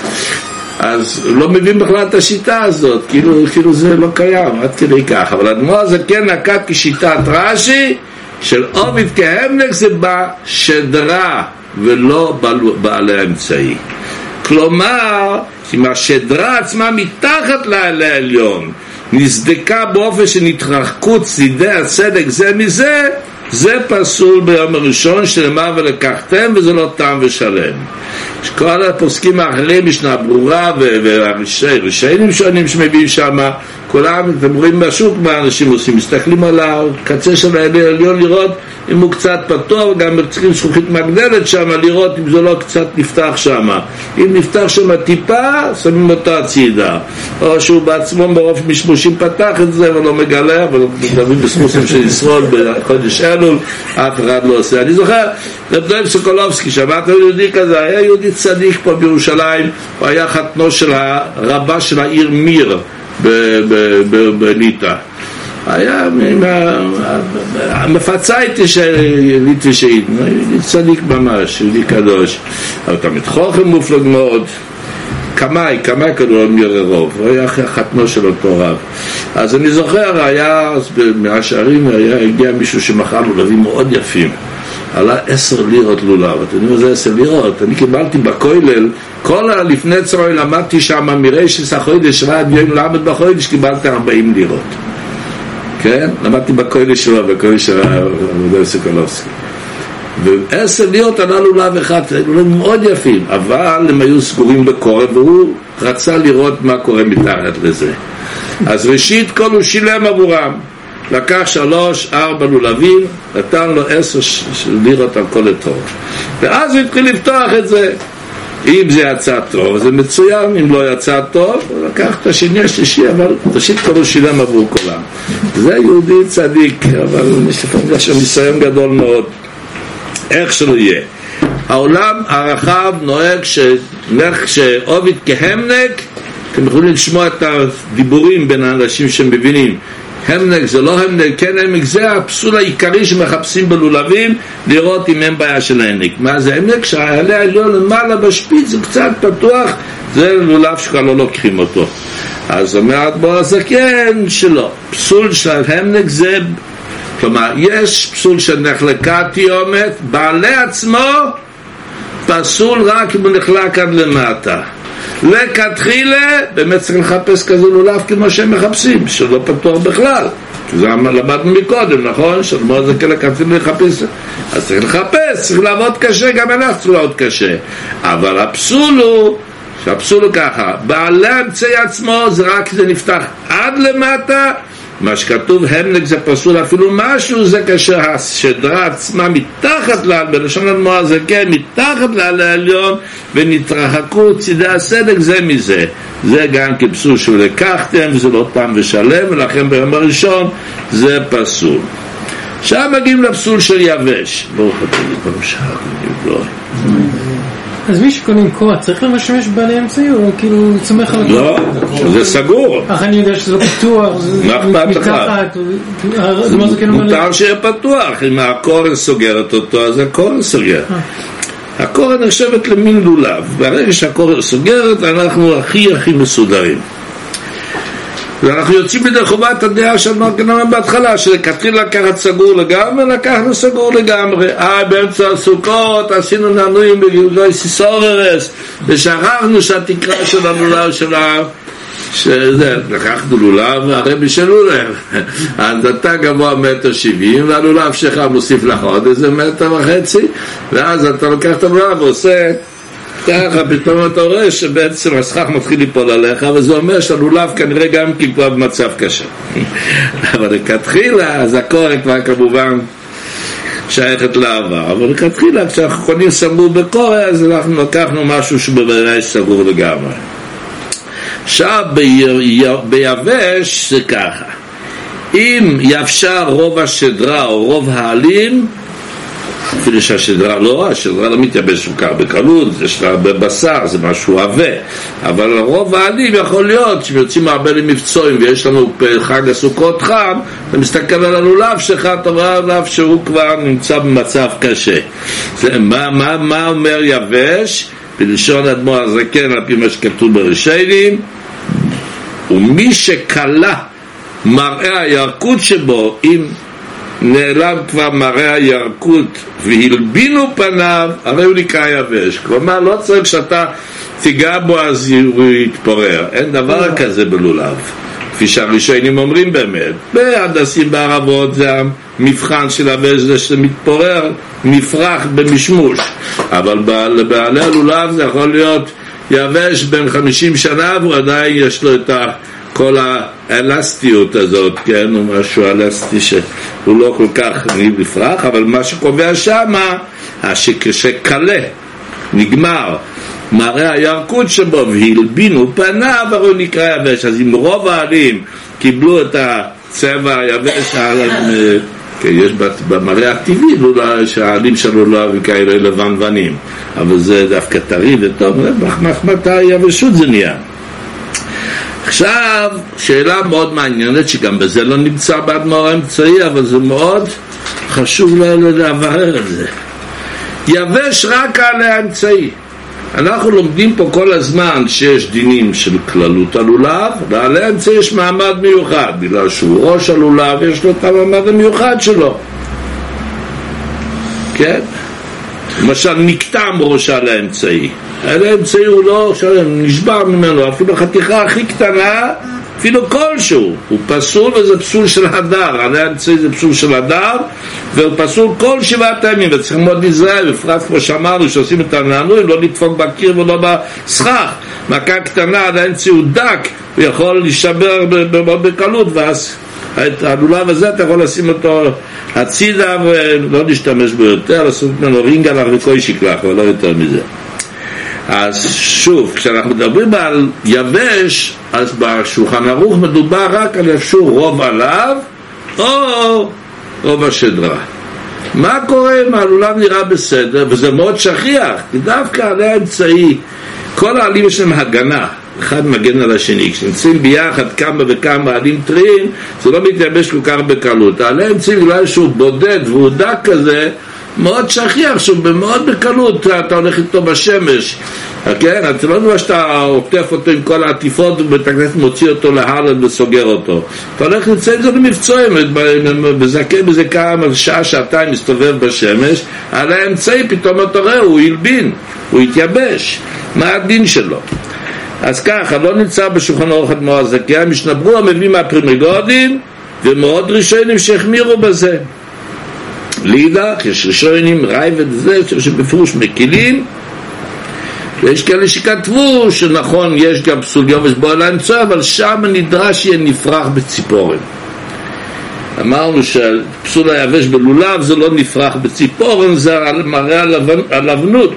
אז לא מבין בכלל את השיטה הזאת, כאילו, כאילו זה לא קיים, עד כדי כך. אבל אדמו"ר הזקן נקט כשיטת רש"י, של עוביד כהמלך זה בשדרה ולא בעלי האמצעי. כלומר, אם השדרה עצמה מתחת לעליון נסדקה באופן של התרחקות צידי הצדק זה מזה, זה פסול ביום הראשון שנאמר ולקחתם וזה לא טעם ושלם. כל הפוסקים האחרים, משנה ברורה והרשעים שונים שמביאים כולם, אתם רואים בשוק מה אנשים עושים, מסתכלים על הקצה של העליון לראות אם הוא קצת פתוח, גם צריכים זכוכית מגדלת שם, לראות אם זה לא קצת נפתח שם. אם נפתח שם טיפה, שמים אותו הצידה. או שהוא בעצמו ברוב משמושים פתח את זה ולא מגלה, אבל מדברים בסמוסים של ישראל בחודש אלול, אף אחד לא עושה. אני זוכר, רב דב סוקולובסקי, שמעת יהודי כזה, היה יהודי צדיק פה בירושלים, הוא היה חתנו של הרבה של העיר מיר בליטא. היה מפצה ליטבי שהיד, צדיק ממש, יהודי קדוש, אבל תמיד חוכם מופלג מאוד, קמאי, קמאי כדור רוב, הוא היה חתנו של אותו רב. אז אני זוכר, היה, מהשערים היה, הגיע מישהו שמכר לולבים מאוד יפים. עלה עשר לירות לולב, אתם יודעים מה זה עשר לירות? אני קיבלתי בכולל, כל הלפני צרוי למדתי שם מרשס החודש ועד יום למד בחודש קיבלתי ארבעים לירות. כן? למדתי בכולל שלו, בכולל של הרב סוקולובסקי. ועשר לירות עלה לולב אחד, לולב מאוד יפים, אבל הם היו סגורים בקורא והוא רצה לראות מה קורה מתחת לזה. אז ראשית כל הוא שילם עבורם. לקח שלוש, ארבע לולבים, נתן לו עשר לירות על כל אתרוג. ואז הוא התחיל לפתוח את זה. אם זה יצא טוב, זה מצוין, אם לא יצא טוב, הוא לקח את השני השלישי, אבל ראשית כל הוא שילם עבור כולם. זה יהודי צדיק, אבל יש שם ניסיון גדול מאוד. איך שלא יהיה. העולם הרחב נוהג שעוביד כהמנק, אתם יכולים לשמוע את הדיבורים בין האנשים שמבינים. המנק זה לא המנק, כן המנק זה הפסול העיקרי שמחפשים בלולבים לראות אם אין בעיה של העמק. מה זה המנק? שהעלה העליון למעלה בשפיץ זה קצת פתוח, זה לולב שכבר לא לוקחים אותו. אז אומר בו הזקן שלא. פסול של המנק זה, כלומר, יש פסול של נחלקה תיומת, בעלה עצמו פסול רק אם הוא נחלק עד למטה. לכתחילה, באמת צריך לחפש כזה לולב כמו שהם מחפשים, שלא פתוח בכלל. זה למדנו מקודם, נכון? שאדמו"ר זה כאלה כתחילה לחפש. אז צריך לחפש, צריך לעבוד קשה, גם אנחנו צריכים לעבוד קשה. אבל הפסול הוא, שהפסול הוא ככה, בעלי אמצעי עצמו זה רק זה נפתח עד למטה מה שכתוב המנק זה פסול אפילו משהו זה כאשר השדרה עצמה מתחת לה, בלשון הנמואה זה כן, מתחת לה לעליון ונתרחקו צידי הסדק זה מזה. זה גם כפסול שלקחתם וזה לא טעם ושלם ולכן ביום הראשון זה פסול. עכשיו מגיעים לפסול של יבש. ברוך אתה לי שעה אז מי שקונה קורה צריך למשמש בעלי אמצעי או כאילו צומח על לא, זה סגור. איך אני יודע שזה לא פתוח, מה אכפת לך? מותר שיהיה פתוח, אם הקורן סוגרת אותו אז הקורן סוגר. אה. הקורן נחשבת למין לולב, ברגע שהקורן סוגרת אנחנו הכי הכי מסודרים. ואנחנו יוצאים מדי חובת הדעה של מרגנון בהתחלה, שכתחיל לקחת סגור לגמרי, לקחנו סגור לגמרי. אה, באמצע הסוכות עשינו נענועים בגלגוי סיסוררס, ושכחנו שהתקרה של הלולב של ה... שזה, לקחנו לולב, הרבי של לולב, אז אתה גבוה מטר שבעים, והלולב שלך מוסיף לך עוד איזה מטר וחצי, ואז אתה לוקח את הלולב ועושה ככה פתאום אתה רואה שבעצם הסכך מתחיל ליפול עליך וזה אומר שהלולב כנראה גם כי כבר במצב קשה. <laughs> אבל לכתחילה אז הקורא כבר כמובן שייכת לעבר. אבל לכתחילה כשאנחנו קונים סגור בקורא אז אנחנו לקחנו משהו שבוודאי סגור לגמרי. עכשיו ביבש זה ככה. אם יבשה רוב השדרה או רוב העלים אפילו שהשדרה לא, השדרה לא מתייבש כך בקלות, יש לה הרבה בשר, זה משהו עבה אבל רוב העלים יכול להיות שיוצאים הרבה למבצועים ויש לנו חג הסוכות חם אתה מסתכל על הלולב שלך, אתה רואה עליו שהוא כבר נמצא במצב קשה זה, מה, מה, מה אומר יבש? בלשון אדמו"ר הזקן על פי מה שכתוב ברישיינים ומי שכלה מראה הירקות שבו אם נעלם כבר מראה הירקות והלבינו פניו, הרי הוא נקרא יבש. כלומר, לא צריך שאתה תיגע בו אז הוא יתפורר. אין דבר לא. כזה בלולב. כפי שהראשונים אומרים באמת. בהנדסים בערבות זה המבחן של יבש זה שמתפורר מפרח במשמוש. אבל לבעלי הלולב זה יכול להיות יבש בין חמישים שנה והוא עדיין יש לו את ה... כל האלסטיות הזאת, כן, הוא משהו אלסטי שהוא לא כל כך נפרח, אבל מה שקובע שמה, שכשקלה נגמר מראה הירקות שבו והלבינו פניו, הרי הוא נקרא יבש. אז אם רוב העלים קיבלו את הצבע היבש, כן, יש במראה הטבעי שהעלים שלו לא כאלה לבנוונים, אבל זה דווקא טרי וטוב, מחמת היבשות זה נהיה. עכשיו, שאלה מאוד מעניינת, שגם בזה לא נמצא באדמו"ר האמצעי, אבל זה מאוד חשוב לברר את זה. יבש רק על האמצעי. אנחנו לומדים פה כל הזמן שיש דינים של כללות הלולב, ועל האמצעי יש מעמד מיוחד, בגלל שהוא ראש הלולב, יש לו את המעמד המיוחד שלו. כן? למשל נקטם ראשה לאמצעי. האמצעי הוא לא שלם, נשבר ממנו אפילו החתיכה הכי קטנה אפילו כלשהו, הוא פסול וזה פסול של הדר, על האמצעי זה פסול של הדר והוא פסול כל שבעת הימים. וצריכים מאוד להיזהר, בפרט כמו שאמרנו שעושים את הנענועים, לא לדפוק בקיר ולא בסכך. מכה קטנה על האמצעי הוא דק, הוא יכול להישבר בקלות ואז את הלולב הזה אתה יכול לשים אותו הצידה ולא להשתמש בו יותר, לעשות ממנו רינגלח וכוי שיקלח, אבל לא יותר מזה. אז שוב, כשאנחנו מדברים על יבש, אז בשולחן ערוך מדובר רק על איפשהו רוב עליו או רוב השדרה. מה קורה אם הלולב נראה בסדר, וזה מאוד שכיח, כי דווקא על האמצעי, כל העלים יש להם הגנה, אחד מגן על השני. כשנמצאים ביחד כמה וכמה עלים טריים, זה לא מתייבש כל כך בקלות. העלה אמצעים בגלל שהוא בודד והוא דק כזה, מאוד שכיח שהוא מאוד בקלות אתה הולך איתו בשמש כן? אתה לא יודע שאתה עוטף אותו עם כל העטיפות ובית הכנסת מוציא אותו להרלד וסוגר אותו אתה הולך לצא את זה למבצועים מזכה בזה כמה שעה, שעתיים מסתובב בשמש על האמצעי פתאום אתה רואה הוא הלבין, הוא התייבש מה הדין שלו? אז ככה, לא נמצא בשולחן אורך אדמו"ר הזכייה, משנה ברורה מביא מהפרימגודים ומאוד ראשונים שהחמירו בזה. לידך, יש ראשונים, רייבד זה, שבפירוש מקילים ויש כאלה שכתבו שנכון, יש גם פסול יובש בו על האמצע, אבל שם נדרש יהיה נפרח בציפורן. אמרנו שפסול היבש בלולב זה לא נפרח בציפורן, זה מראה על אבנות.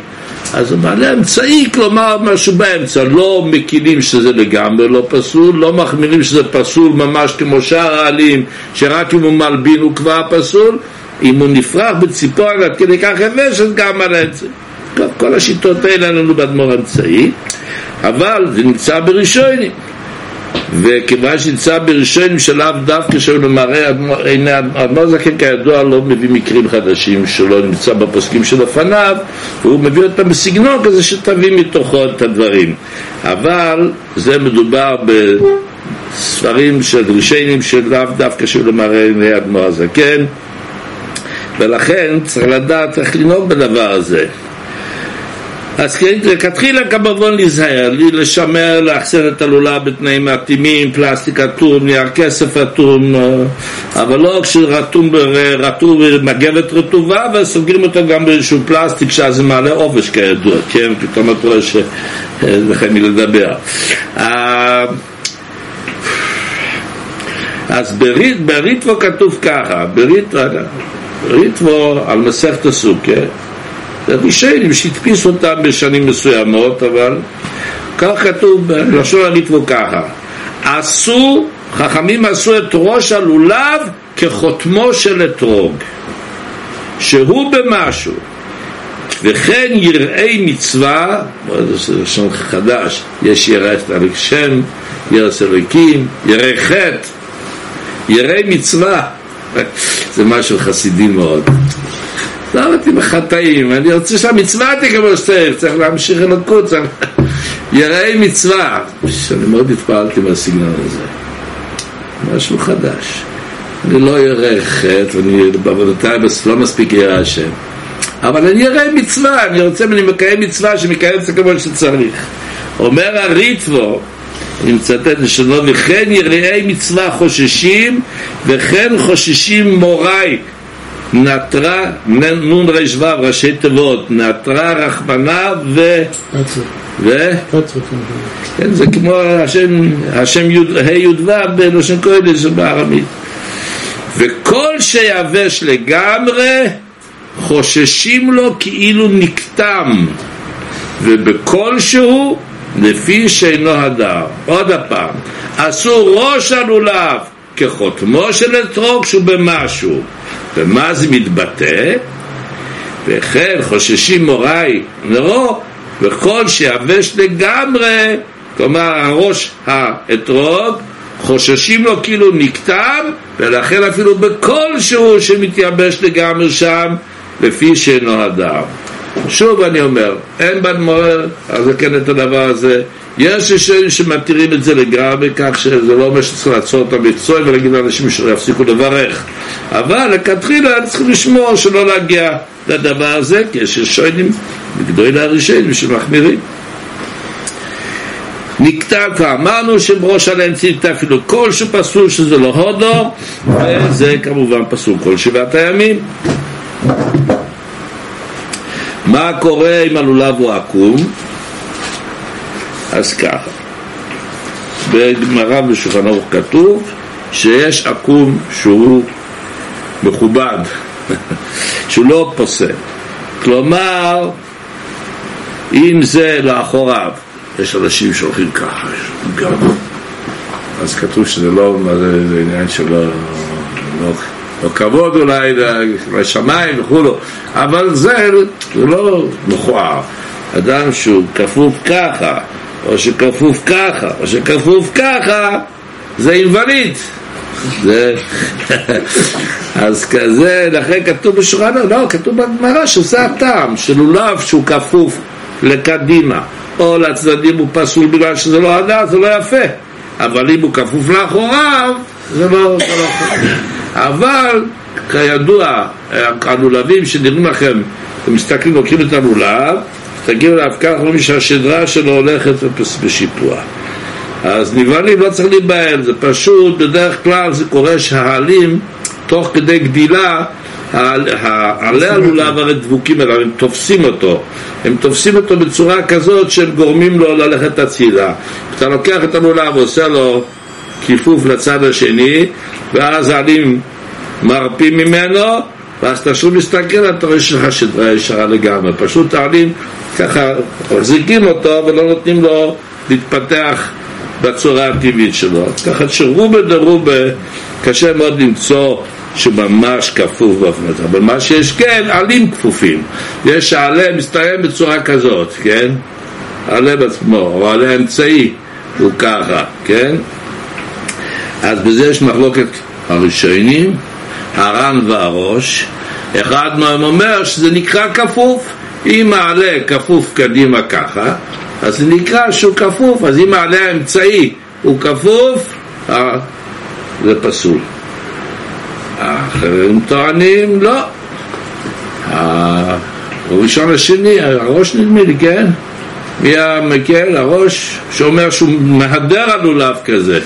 אז הוא מעלה אמצעי, כלומר משהו באמצע, לא מקילים שזה לגמרי לא פסול, לא מחמירים שזה פסול ממש כמו שאר העלים, שרק אם הוא מלבין הוא כבר פסול, אם הוא נפרח בציפורן עד כדי כך יבש, אז גם על האמצעי. כל השיטות האלה לנו באדמו"ר אמצעי, אבל זה נמצא בראשונים. וכיוון שנמצא בראשונים שלאו דווקא שהוא מראה אדמו"ר זקן כידוע לא מביא מקרים חדשים שלא נמצא בפוסקים שלפניו והוא מביא אותם בסגנון כזה שתביא מתוכו את הדברים. אבל זה מדובר בספרים של ראשונים שלאו דווקא שהוא מראה עיני אדמו"ר הזקן. ולכן צריך לדעת איך לנהוג בדבר הזה אז כן, לכתחילה כמובן להיזהר, לשמר, לאחסן את הלולה בתנאים מתאימים, פלסטיק אטום, נייר כסף אטום, אה, אבל לא כשרטום רטוב מגבת רטובה וסוגרים אותו גם באיזשהו פלסטיק שאז זה מעלה עובש כידוע, כן? פתאום אתה רואה שלכם מי לדבר. אה, אז בריטבו כתוב ככה, בריטבו על מסכת הסוכה זה ראשונים שהדפיסו אותם בשנים מסוימות, אבל כך כתוב בלשון הריטבו ככה. עשו, חכמים עשו את ראש הלולב כחותמו של אתרוג, שהוא במשהו. וכן יראי מצווה, זה לשון חדש, יש ירא שם, ירא סלקים, ירא חטא, יראי מצווה, <laughs> זה משהו חסידי מאוד. לא אותי בחטאים, אני רוצה שהמצווה תקבל שצריך, צריך להמשיך אלוקות, יראי מצווה. אני מאוד התפעלתי מהסגנון הזה. משהו חדש. אני לא ירא חטא, ואני בעבודותיי לא מספיק ירא השם. אבל אני ירא מצווה, אני רוצה, אני מקיים מצווה שמקיים את כמו שצריך. אומר הריטבו, אני מצטט לשונו, וכן יראי מצווה חוששים, וכן חוששים מוריי. נטרה, נון רשו, ראשי תיבות, נטרה, רחמנה ו... ו... כן, זה כמו השם, השם ה' י"ו בלושן קודש בארמית. וכל שיבש לגמרי, חוששים לו כאילו נקטם, ובכלשהו לפי שאינו הדר. עוד הפעם, עשו ראש הלולב כחותמו של אתרוג שהוא במשהו. ומה זה מתבטא? וכן חוששים מוריי נרו, וכל שיבש לגמרי, כלומר הראש האתרוג, חוששים לו כאילו נקטם, ולכן אפילו בכלשהו שמתייבש לגמרי שם, לפי שאינו הדר. שוב אני אומר, אין באדמו"ר אז כן את הדבר הזה. יש ראשונים שמתירים את זה לגמרי כך שזה לא אומר שצריך לעצור את המקצוע ולהגיד לאנשים שיפסיקו לברך. אבל לכתחילה צריכים לשמור שלא להגיע לדבר הזה, כי יש ראשונים בגדול הראשונים שמחמירים. נקטע כבר אמרנו שבראש עליהם ציטה אפילו כלשהו פסול שזה לא הודו וזה כמובן פסול כל שבעת הימים מה קורה אם הלולב הוא עקום? אז ככה, בגמרא בשולחן ערוך כתוב שיש עקום שהוא מכובד, <laughs> שהוא לא פוסל. כלומר, אם זה לאחוריו, יש אנשים שהולכים ככה, גם, אז כתוב שזה לא, זה, עניין שלא, לא, לא כבוד אולי לשמיים וכולו, אבל זה, זה לא מכוער. אדם שהוא כפוף ככה, או שכפוף ככה, או שכפוף ככה, זה אינווליד. זה... <laughs> אז כזה, לכן כתוב בשולחן, לא, כתוב בגמרא שזה הטעם, שלולב שהוא כפוף לקדימה, או לצדדים הוא פסול בגלל שזה לא הדעת, זה לא יפה. אבל אם הוא כפוף לאחוריו, זה לא... לא אבל כידוע, הלולבים שנראים לכם, אתם מסתכלים, לוקחים את הלולב, תגיעו אליו כך, אומרים שהשדרה שלו הולכת בשיפוע. אז נבהלים לא צריך להיבהל, זה פשוט, בדרך כלל זה קורה שהעלים, תוך כדי גדילה, העלי הלולב הרי דבוקים אליו, הם תופסים אותו, הם תופסים אותו בצורה כזאת שהם גורמים לו ללכת הצידה. אתה לוקח את הלולב ועושה לו כיפוף לצד השני, ואז העלים מרפים ממנו, ואז אתה שוב מסתכל, אתה רואה שלך שדרה ישרה לגמרי. פשוט העלים ככה מחזיקים אותו ולא נותנים לו להתפתח בצורה הטבעית שלו. אז ככה שרובה דרובה קשה מאוד למצוא שממש כפוף באופן הזה. אבל מה שיש כן, עלים כפופים. יש העלה מסתיים בצורה כזאת, כן? עלה בעצמו, או עלה אמצעי, הוא ככה, כן? אז בזה יש מחלוקת הראשונים, הר"ן והראש. אחד מהם אומר שזה נקרא כפוף. אם מעלה כפוף קדימה ככה, אז זה נקרא שהוא כפוף, אז אם מעלה האמצעי הוא כפוף, אה, זה פסול. האחרים טוענים לא. הראשון השני, הראש נדמה לי, כן? מי המקל? הראש שאומר שהוא מהדר על לולב כזה.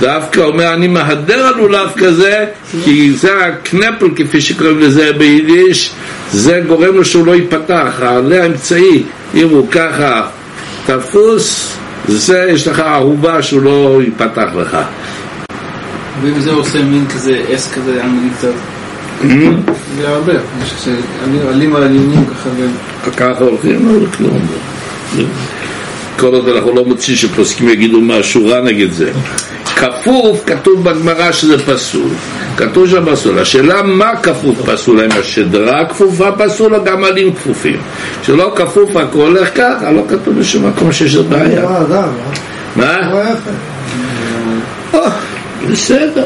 דווקא אומר אני מהדר על לולב כזה כי זה הקנפל כפי שקוראים לזה ביידיש זה גורם לו שהוא לא ייפתח. העלה האמצעי אם הוא ככה תפוס זה יש לך ערובה שהוא לא ייפתח לך. ואם זה עושה מין כזה אס כזה אני קצת זה הרבה, עלים על עליונים ככה ככה הולכים, לא כלום. כל עוד אנחנו לא מוצאים שפוסקים יגידו משהו רע נגד זה. כפוף, כתוב בגמרא שזה פסול. כתוב שם פסול. השאלה מה כפוף פסול, האם השדרה כפופה פסול או גם עלים כפופים? כשלא כפוף הכל הולך ככה, לא כתוב בשום מקום שיש בעיה. מה? בסדר,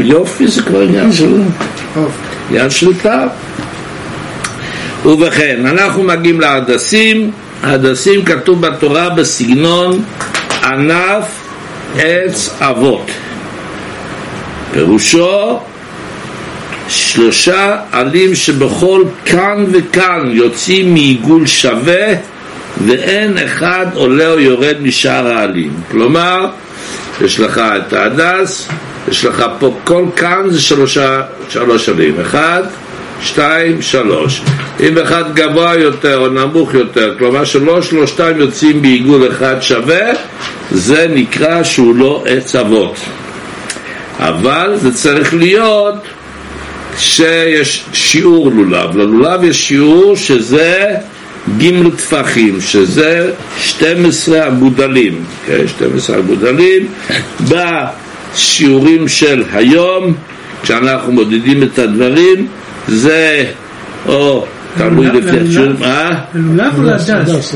יופי זה כבר עניין של... עניין של טעם. ובכן, אנחנו מגיעים להדסים, ההדסים כתוב בתורה בסגנון ענף עץ אבות. פירושו שלושה עלים שבכל כאן וכאן יוצאים מעיגול שווה ואין אחד עולה או יורד משאר העלים. כלומר, יש לך את ההדס, יש לך פה כל כאן זה שלושה, שלוש עלים. אחד, שתיים, שלוש. אם אחד גבוה יותר או נמוך יותר, כלומר שלא שלושתם יוצאים בעיגול אחד שווה, זה נקרא שהוא לא עץ אבות. אבל זה צריך להיות שיש שיעור לולב. ללולב יש שיעור שזה ג' טפחים, שזה 12 אגודלים, כן, 12 אגודלים בשיעורים של היום, כשאנחנו מודדים את הדברים, זה או תלוי לפי השיעור, מה? לולב או להדס?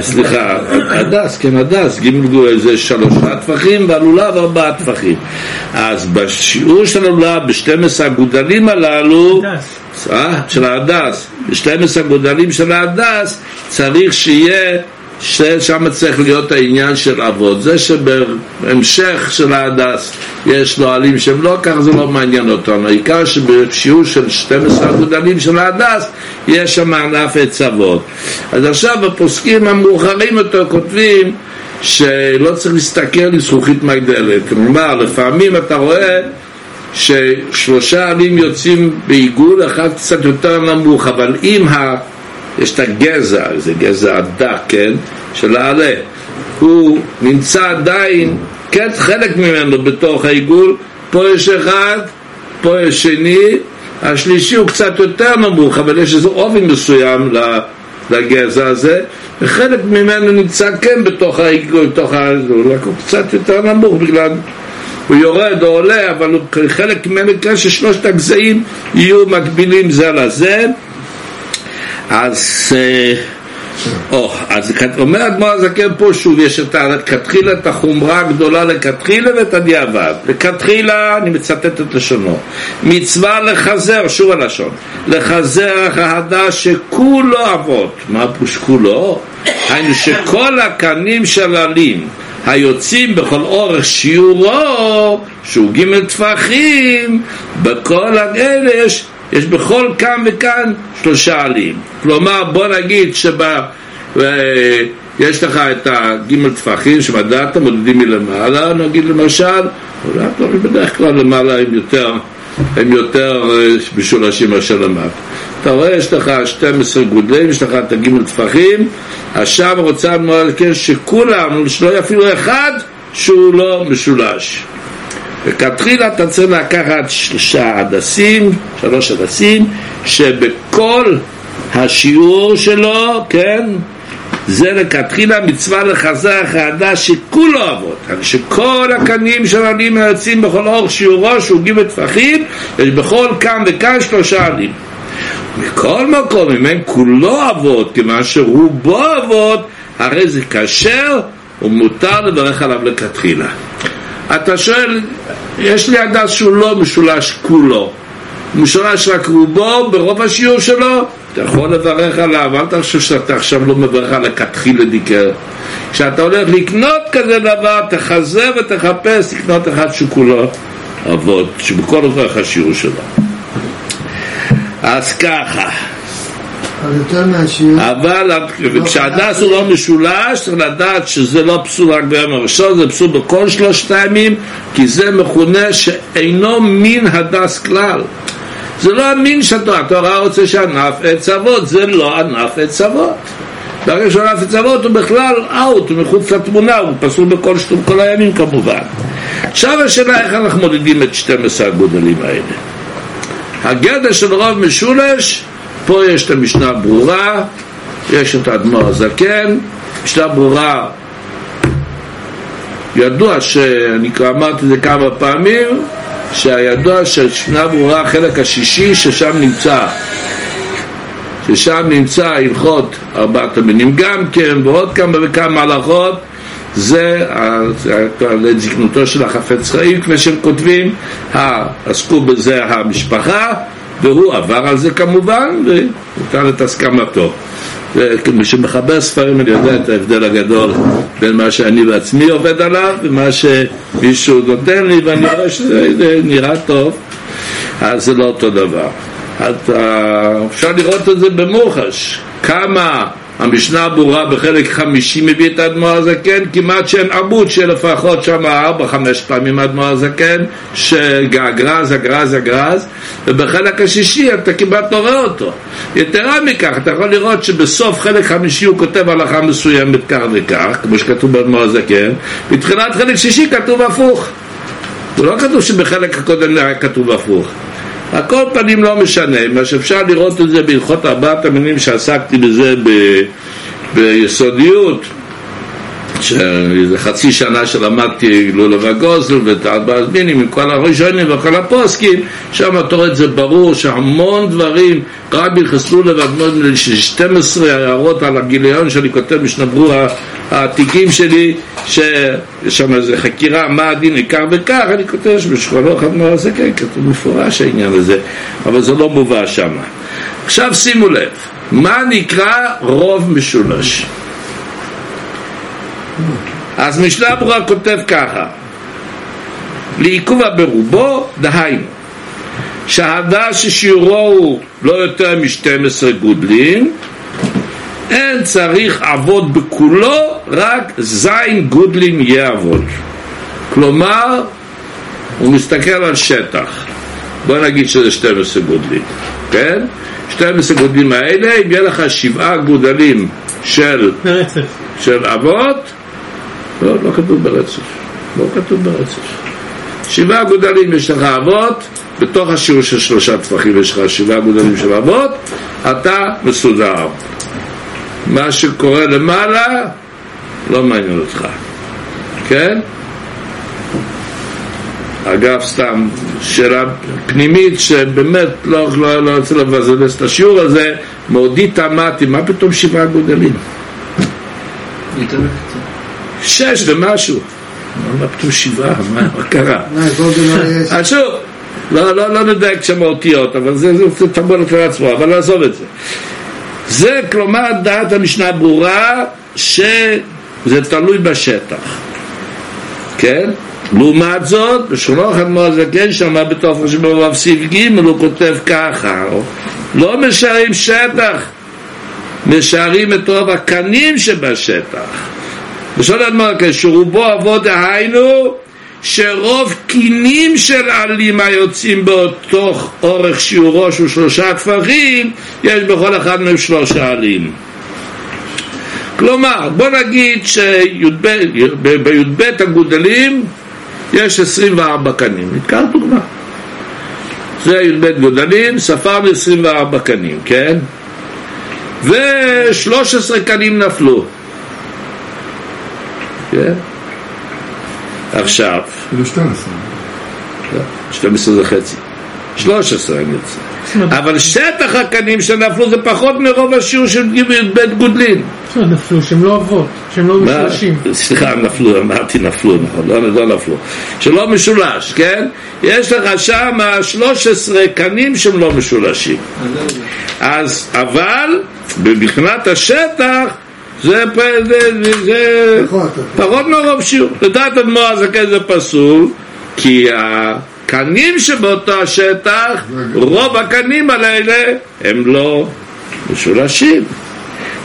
סליחה, הדס, כן, הדס, ג' זה שלושה טפחים והלולב ארבעה טפחים. אז בשיעור של הלולב, ב-12 האגודלים הללו, אה, של ההדס, ב-12 האגודלים של ההדס, צריך שיהיה ששם צריך להיות העניין של אבות. זה שבהמשך של ההדס יש לו עלים שהם לא כך, זה לא מעניין אותנו. העיקר שבשיעור של 12 הגודלים של ההדס יש שם ענף עץ אבות. אז עכשיו הפוסקים המאוחרים יותר כותבים שלא צריך להסתכל על זכוכית מגדלת. כלומר, לפעמים אתה רואה ששלושה עלים יוצאים בעיגול, אחד קצת יותר נמוך, אבל אם ה... יש את הגזע, זה גזע הדק, כן, של העלה, הוא נמצא עדיין, כן, חלק ממנו בתוך העיגול, פה יש אחד, פה יש שני, השלישי הוא קצת יותר נמוך, אבל יש איזה אופן מסוים לגזע הזה, וחלק ממנו נמצא כן בתוך העיגול, בתוך העיגול, רק הוא קצת יותר נמוך בגלל... הוא יורד או עולה, אבל הוא חלק ממנו כן ששלושת הגזעים יהיו מקבילים זה לזה אז, אה, או, אז אומר אדמו"ר הזקן פה שוב, יש את לכתחילה את החומרה הגדולה לכתחילה ואת הדיעבד. לכתחילה, אני מצטט את לשונו, מצווה לחזר, שוב הלשון, לחזר ההדה שכולו אבות. מה פירוש כולו? היינו שכל הקנים של עלים היוצאים בכל אורך שיעורו, שהוא ג' טפחים, בכל האלה יש יש בכל כאן וכאן שלושה עלים. כלומר, בוא נגיד שיש לך את הגימל טפחים שבדעת מודדים מלמעלה, נגיד למשל, אולי בדרך כלל למעלה הם יותר, הם יותר אה, משולשים מאשר למטה. אתה רואה, יש לך 12 גודלים, יש לך את הגימל טפחים, עכשיו רוצה מאוד כן שכולם, שלא יהיה אפילו אחד שהוא לא משולש. וכתחילה אתה צריך לקחת שלושה הדסים, שלוש הדסים, שבכל השיעור שלו, כן, זה לכתחילה מצווה לחזר החרדה שכולו אבות, שכל הקנים של העלים היוצאים בכל אורך שיעורו שהוא ג' טפחים, יש בכל כאן וכאן שלושה עלים. מכל מקום, אם אין כולו אבות, כיוון שרובו אבות, הרי זה כשר ומותר לברך עליו לכתחילה. אתה שואל, יש לי הדס שהוא לא משולש כולו, משולש רק רובו ברוב השיעור שלו, אתה יכול לברך עליו, אל תחשוב שאתה עכשיו לא מברך על הכתחיל לדיקר. כשאתה הולך לקנות כזה דבר, תחזר ותחפש לקנות אחד שכולו אבות, שבכל אורך השיעור שלו. אז ככה אבל כשהדס הוא לא משולש, צריך לדעת שזה לא פסול רק ביום הראשון, זה פסול בכל שלושת הימים, כי זה מכונה שאינו מין הדס כלל. זה לא המין שהתורה, התורה רוצה שענף עץ אבות, זה לא ענף עץ אבות. ברגע שענף עץ אבות הוא בכלל אאוט, הוא מחוץ לתמונה, הוא פסול בכל שטום כל הימים כמובן. עכשיו השאלה איך אנחנו מודדים את 12 הגודלים האלה. הגדר של רוב משולש פה יש את המשנה ברורה, יש את האדמו"ר הזקן, משנה ברורה ידוע שאני כבר אמרתי את זה כמה פעמים שהידוע ששנה ברורה החלק השישי ששם נמצא. ששם נמצא הלכות ארבעת המינים גם כן ועוד כמה וכמה הלכות זה לזקנותו של החפץ חיים כפי שהם כותבים עסקו בזה המשפחה והוא עבר על זה כמובן ונתן את הסכמתו. וכמי שמחבר ספרים אני יודע את ההבדל הגדול בין מה שאני בעצמי עובד עליו ומה שמישהו נותן לי ואני רואה שזה נראה טוב. אז זה לא אותו דבר. אז אפשר לראות את זה במוחש. כמה המשנה ברורה בחלק חמישי מביא את האדמו"ר הזקן, כמעט שאין עמוד שלפחות שם ארבע חמש פעמים האדמו"ר הזקן, שגגרז, אגרז, אגרז, ובחלק השישי אתה כמעט לא רואה אותו. יתרה מכך, אתה יכול לראות שבסוף חלק חמישי הוא כותב הלכה מסוימת כך וכך, כמו שכתוב באדמו"ר הזקן, בתחילת חלק שישי כתוב הפוך. זה לא כתוב שבחלק הקודם היה כתוב הפוך. הכל פנים לא משנה, מה שאפשר לראות את זה בהלכות ארבעת המינים שעסקתי בזה ב, ביסודיות שאיזה חצי שנה שלמדתי לולה וגוזל ואת ארבע הזמינים עם כל הראשונים וכל הפוסקים שם את זה ברור שהמון דברים רבי חסלו לבדמות 12 הערות על הגיליון שאני כותב משנברו העתיקים שלי שיש שם איזה חקירה מה הדין עיקר וכך אני כותב שבשכונו חדמר הזה כן כתוב מפורש העניין הזה אבל זה לא מובא שם עכשיו שימו לב מה נקרא רוב משולש אז משנה ברורה כותב ככה לעיכובה ברובו, דהיינו שהדה ששיעורו הוא לא יותר מ-12 גודלים אין צריך עבוד בכולו, רק זין גודלים יעבוד. כלומר, הוא מסתכל על שטח. בוא נגיד שזה 12 גודלים, כן? 12 גודלים האלה, אם יהיה לך שבעה גודלים של, של אבות לא, לא כתוב ברצף. לא כתוב ברצף. שבעה גודלים יש לך אבות, בתוך השיעור של שלושה טפחים יש לך שבעה גודלים של אבות, אתה מסודר. מה שקורה למעלה לא מעניין אותך, כן? אגב, סתם, שאלה פנימית שבאמת לא, לא, לא רוצה לבזלס את השיעור הזה, מעודי תמהתי, מה פתאום שבעה גודלים? שש ומשהו. מה פתאום שבעה? מה קרה? אז שוב, לא, לא, לא נדייק שם האותיות, אבל זה תמור לפני עצמו, אבל נעזוב את זה. זה כלומר דעת המשנה ברורה שזה תלוי בשטח, כן? לעומת זאת, אחד מאוד זקן שם בתוך שבבב סעיף ג' הוא כותב ככה, לא משארים שטח, משארים את רוב הקנים שבשטח. בשון אדמר שרובו אבות דהיינו שרוב קינים של עלים היוצאים באותו אורך שיעורו של שלושה כפרים יש בכל אחד מהם שלושה עלים. כלומר בוא נגיד שבי"ב הגודלים יש 24 קנים. נתקע דוגמה. זה י"ב גודלים ספרנו 24 קנים כן? ו-13 קנים נפלו כן? עכשיו... אפילו 12. 12 זה חצי. 13 אני רוצה. אבל שטח הקנים שנפלו זה פחות מרוב השיעור של בית גודלין. נפלו, שהם לא אבות, שהם לא משולשים. סליחה, נפלו, אמרתי נפלו, נכון, לא, לא נפלו. שלא משולש, כן? יש לך שם 13 קנים שהם לא משולשים. אז, אבל, מבחינת השטח, זה, זה, פחות מרוב שיעור. לדעת אדמו"ר הזקן זה פסול, כי הקנים שבאותו השטח, רוב הקנים האלה הם לא משולשים.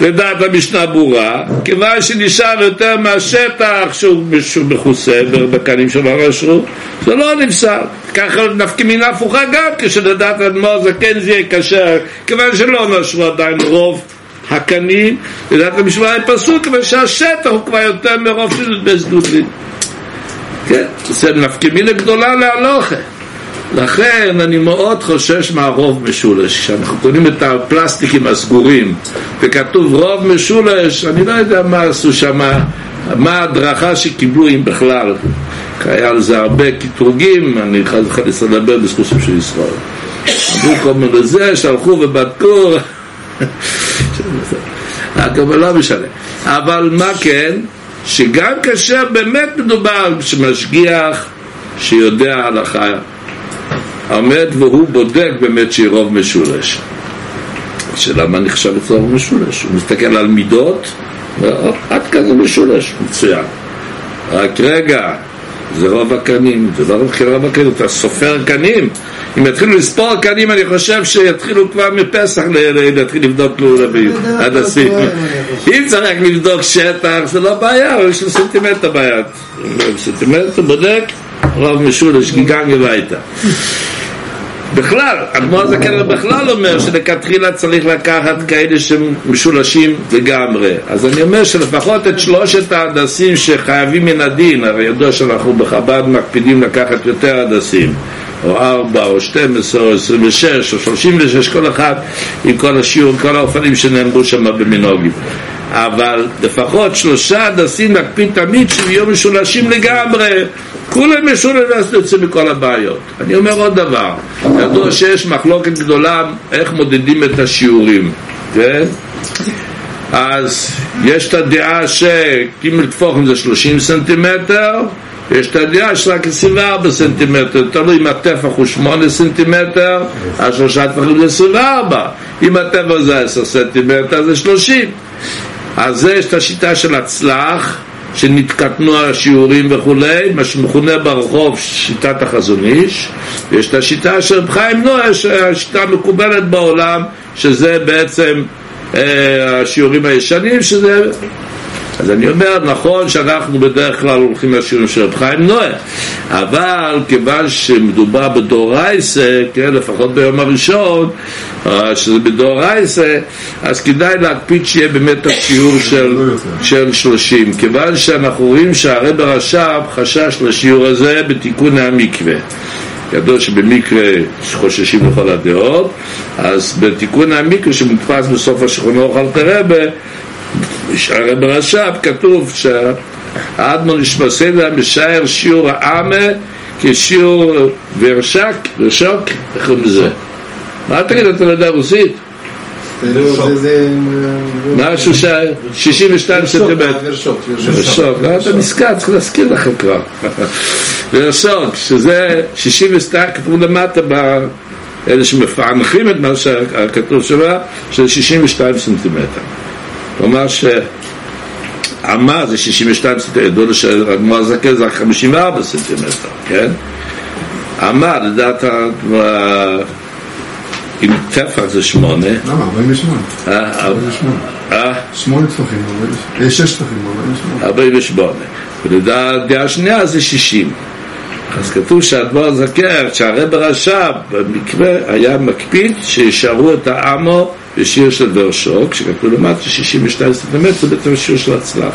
לדעת המשנה ברורה, כיוון שנשאר יותר מהשטח שהוא מכוסה בקנים של הרשרות, זה לא נפסל. ככה נפקא מינה הפוכה גם, כשלדעת אדמו"ר זקן זה יהיה קשה, כיוון שלא נשרו עדיין רוב הקנים, לדעת המשוואה היא פסוק, אבל שהשטח הוא כבר יותר מרוב של בזדודין. כן, זה נפקמינה גדולה להלוכה. לכן אני מאוד חושש מהרוב משולש. כשאנחנו קונים את הפלסטיקים הסגורים וכתוב רוב משולש, אני לא יודע מה עשו שם מה ההדרכה שקיבלו אם בכלל? היה על זה הרבה קטרוגים, אני חייב לדבר בזכוסים של ישראל. אמרו כל מיני זה, שהלכו ובדקו, <laughs> לא משנה. אבל מה כן? שגם כאשר באמת מדובר שמשגיח שיודע הלכה עומד והוא בודק באמת שהיא רוב משולש. השאלה מה נחשב את רוב משולש? הוא מסתכל על מידות, עד כאן זה משולש, מצוין. רק רגע, זה רוב הקנים, זה לא רק רוב הקנים, אתה סופר קנים. אם יתחילו לספור קנים, אני חושב שיתחילו כבר מפסח להתחיל לבדוק הדסים. אם צריך לבדוק שטח, זה לא בעיה, יש לו סנטימטר ביד. סנטימטר בודק, רוב משולש, גיגן הביתה. בכלל, אדמו"ר הזקן בכלל אומר שלכתחילה צריך לקחת כאלה שמשולשים לגמרי. אז אני אומר שלפחות את שלושת ההדסים שחייבים מן הדין, הרי ידוע שאנחנו בחב"ד מקפידים לקחת יותר הדסים, או ארבע, או שתים עשרה, או עשרים ושש, או שלושים ושש, כל אחד עם כל השיעור, כל האופנים שנאמרו שם במנהוגים. אבל לפחות שלושה הדסים נקפיד תמיד שיהיו משולשים לגמרי כולם משולשים ואז יוצא מכל הבעיות אני אומר עוד דבר ידוע שיש מחלוקת גדולה איך מודדים את השיעורים כן? אז יש את הדעה שקימל טפוחים זה 30 סנטימטר יש את הדעה שרק 24 סנטימטר, תלוי אם הטפח הוא 8 סנטימטר, אז שלושה טפחים זה 24, אם הטפח זה 10 סנטימטר זה 30 אז זה יש את השיטה של הצלח, שנתקטנו השיעורים וכולי, מה שמכונה ברחוב שיטת החזון איש, ויש את השיטה של חיים נועה, שהשיטה המקובלת בעולם, שזה בעצם אה, השיעורים הישנים, שזה אז אני אומר, נכון שאנחנו בדרך כלל הולכים לשיעורים של רב חיים נועה, אבל כיוון שמדובר בדורייסה, כן, לפחות ביום הראשון, אה, שזה בדורייסה, אז כדאי להקפיד שיהיה באמת השיעור של, של 30, כיוון שאנחנו רואים שהרב הרש"ב חשש לשיעור הזה בתיקון המקווה. ידוע שבמקרה חוששים לכל הדעות, אז בתיקון המקרה שמודפס בסוף השכונה אוכל תרבה, הרי ברש"ב כתוב שהאדמון נשמסדה משער שיעור העמה כשיעור ורשק, ורשוק, איך קוראים לזה? מה תגיד, אתה לא יודע רוסית? משהו ש... 62 סנטימטר. ורשוק, לא, אתה נזכר, צריך להזכיר לכם כבר. ורשוק, שזה 62, כתוב למטה אלה שמפענחים את מה שכתוב שם, של 62 סנטימטר. כלומר שעמה זה 62 סנטימטר, ידעו לו שהגמר הזקן זה רק 54 סנטימטר, כן? עמה, לדעת עם טפח זה שמונה. למה? 48. 48. שמונה טפחים, שש טפחים, 48. 48. ולדעת דעה שנייה זה 60. אז כתוב שהאדמו"ר הזקן, שהרב הרש"ב במקרה היה מקפיד שישארו את העמו בשיר של ורשוק, שכתוב למטה 62 סנטימטר, זה בעצם שיר של הצלח.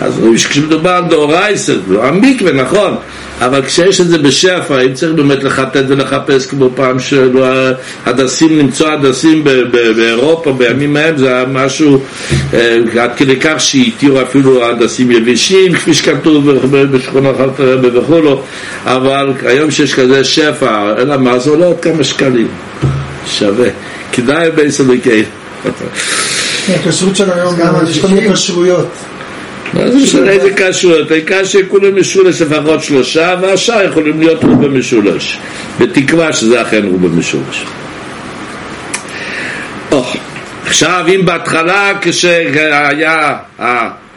אז רואים שכשמדובר על דאורייסר, לא המקווה, נכון, אבל כשיש את זה בשפע, אם צריך באמת לחטט ולחפש כמו פעם שהדסים, למצוא הדסים באירופה בימים ההם, זה היה משהו אה, עד כדי כך שהתירו אפילו הדסים יבשים, כפי שכתוב בשכונות הרבה וכולו, אבל היום שיש כזה שפע, אלא מה זה עולה עוד כמה שקלים, שווה. כדאי בייס אלוקי. הכשרות של היום, יש כל מיני כשרויות. זה משנה איזה כשרויות? העיקר שכולם משולש לפחות שלושה, והשאר יכולים להיות רובה משולש. בתקווה שזה אכן רובה משולש. עכשיו, אם בהתחלה כשהיה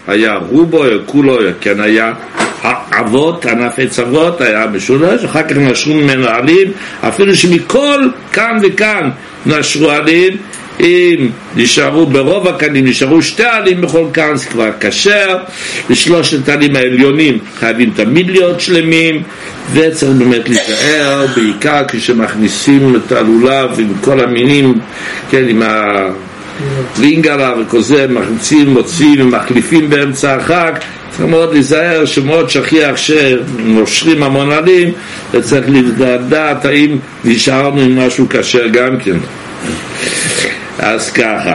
היה רובו, כולו, כן היה אבות, ענף עץ אבות, היה משולש, אחר כך נשרו ממנו עלים, אפילו שמכל כאן וכאן נשרו עלים, אם נשארו ברוב הקנים, נשארו שתי עלים בכל כאן, זה כבר כשר, ושלושת העלים העליונים חייבים תמיד להיות שלמים, וצריך באמת להיזהר, בעיקר כשמכניסים את הלולב עם כל המינים, כן, עם ה... לינגרה וכל זה, מכניסים, מוציאים ומחליפים באמצע החג, צריך מאוד להיזהר שמאוד שכיח שנושרים המון עלים וצריך לדעת האם נשארנו עם משהו כשר גם כן אז ככה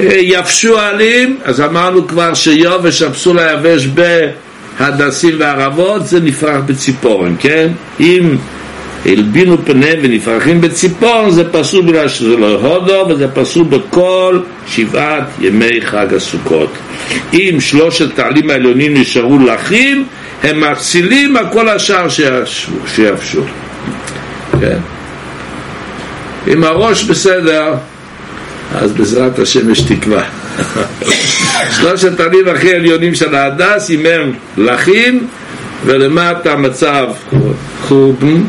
יבשו העלים, אז אמרנו כבר שיובש הפסול היבש בהדסים וערבות זה נפרח בציפורן, כן? אם הלבינו פניהם ונפרחים בציפורן זה פסול בגלל שזה לא הודו וזה פסול בכל שבעת ימי חג הסוכות. אם שלושת העלים העליונים נשארו לחים הם מצילים על כל השאר שיבשו. כן? אם הראש בסדר אז בעזרת השם יש תקווה. שלושת העלים הכי עליונים של ההדס, אם הם לחים ולמטה מצב חורבן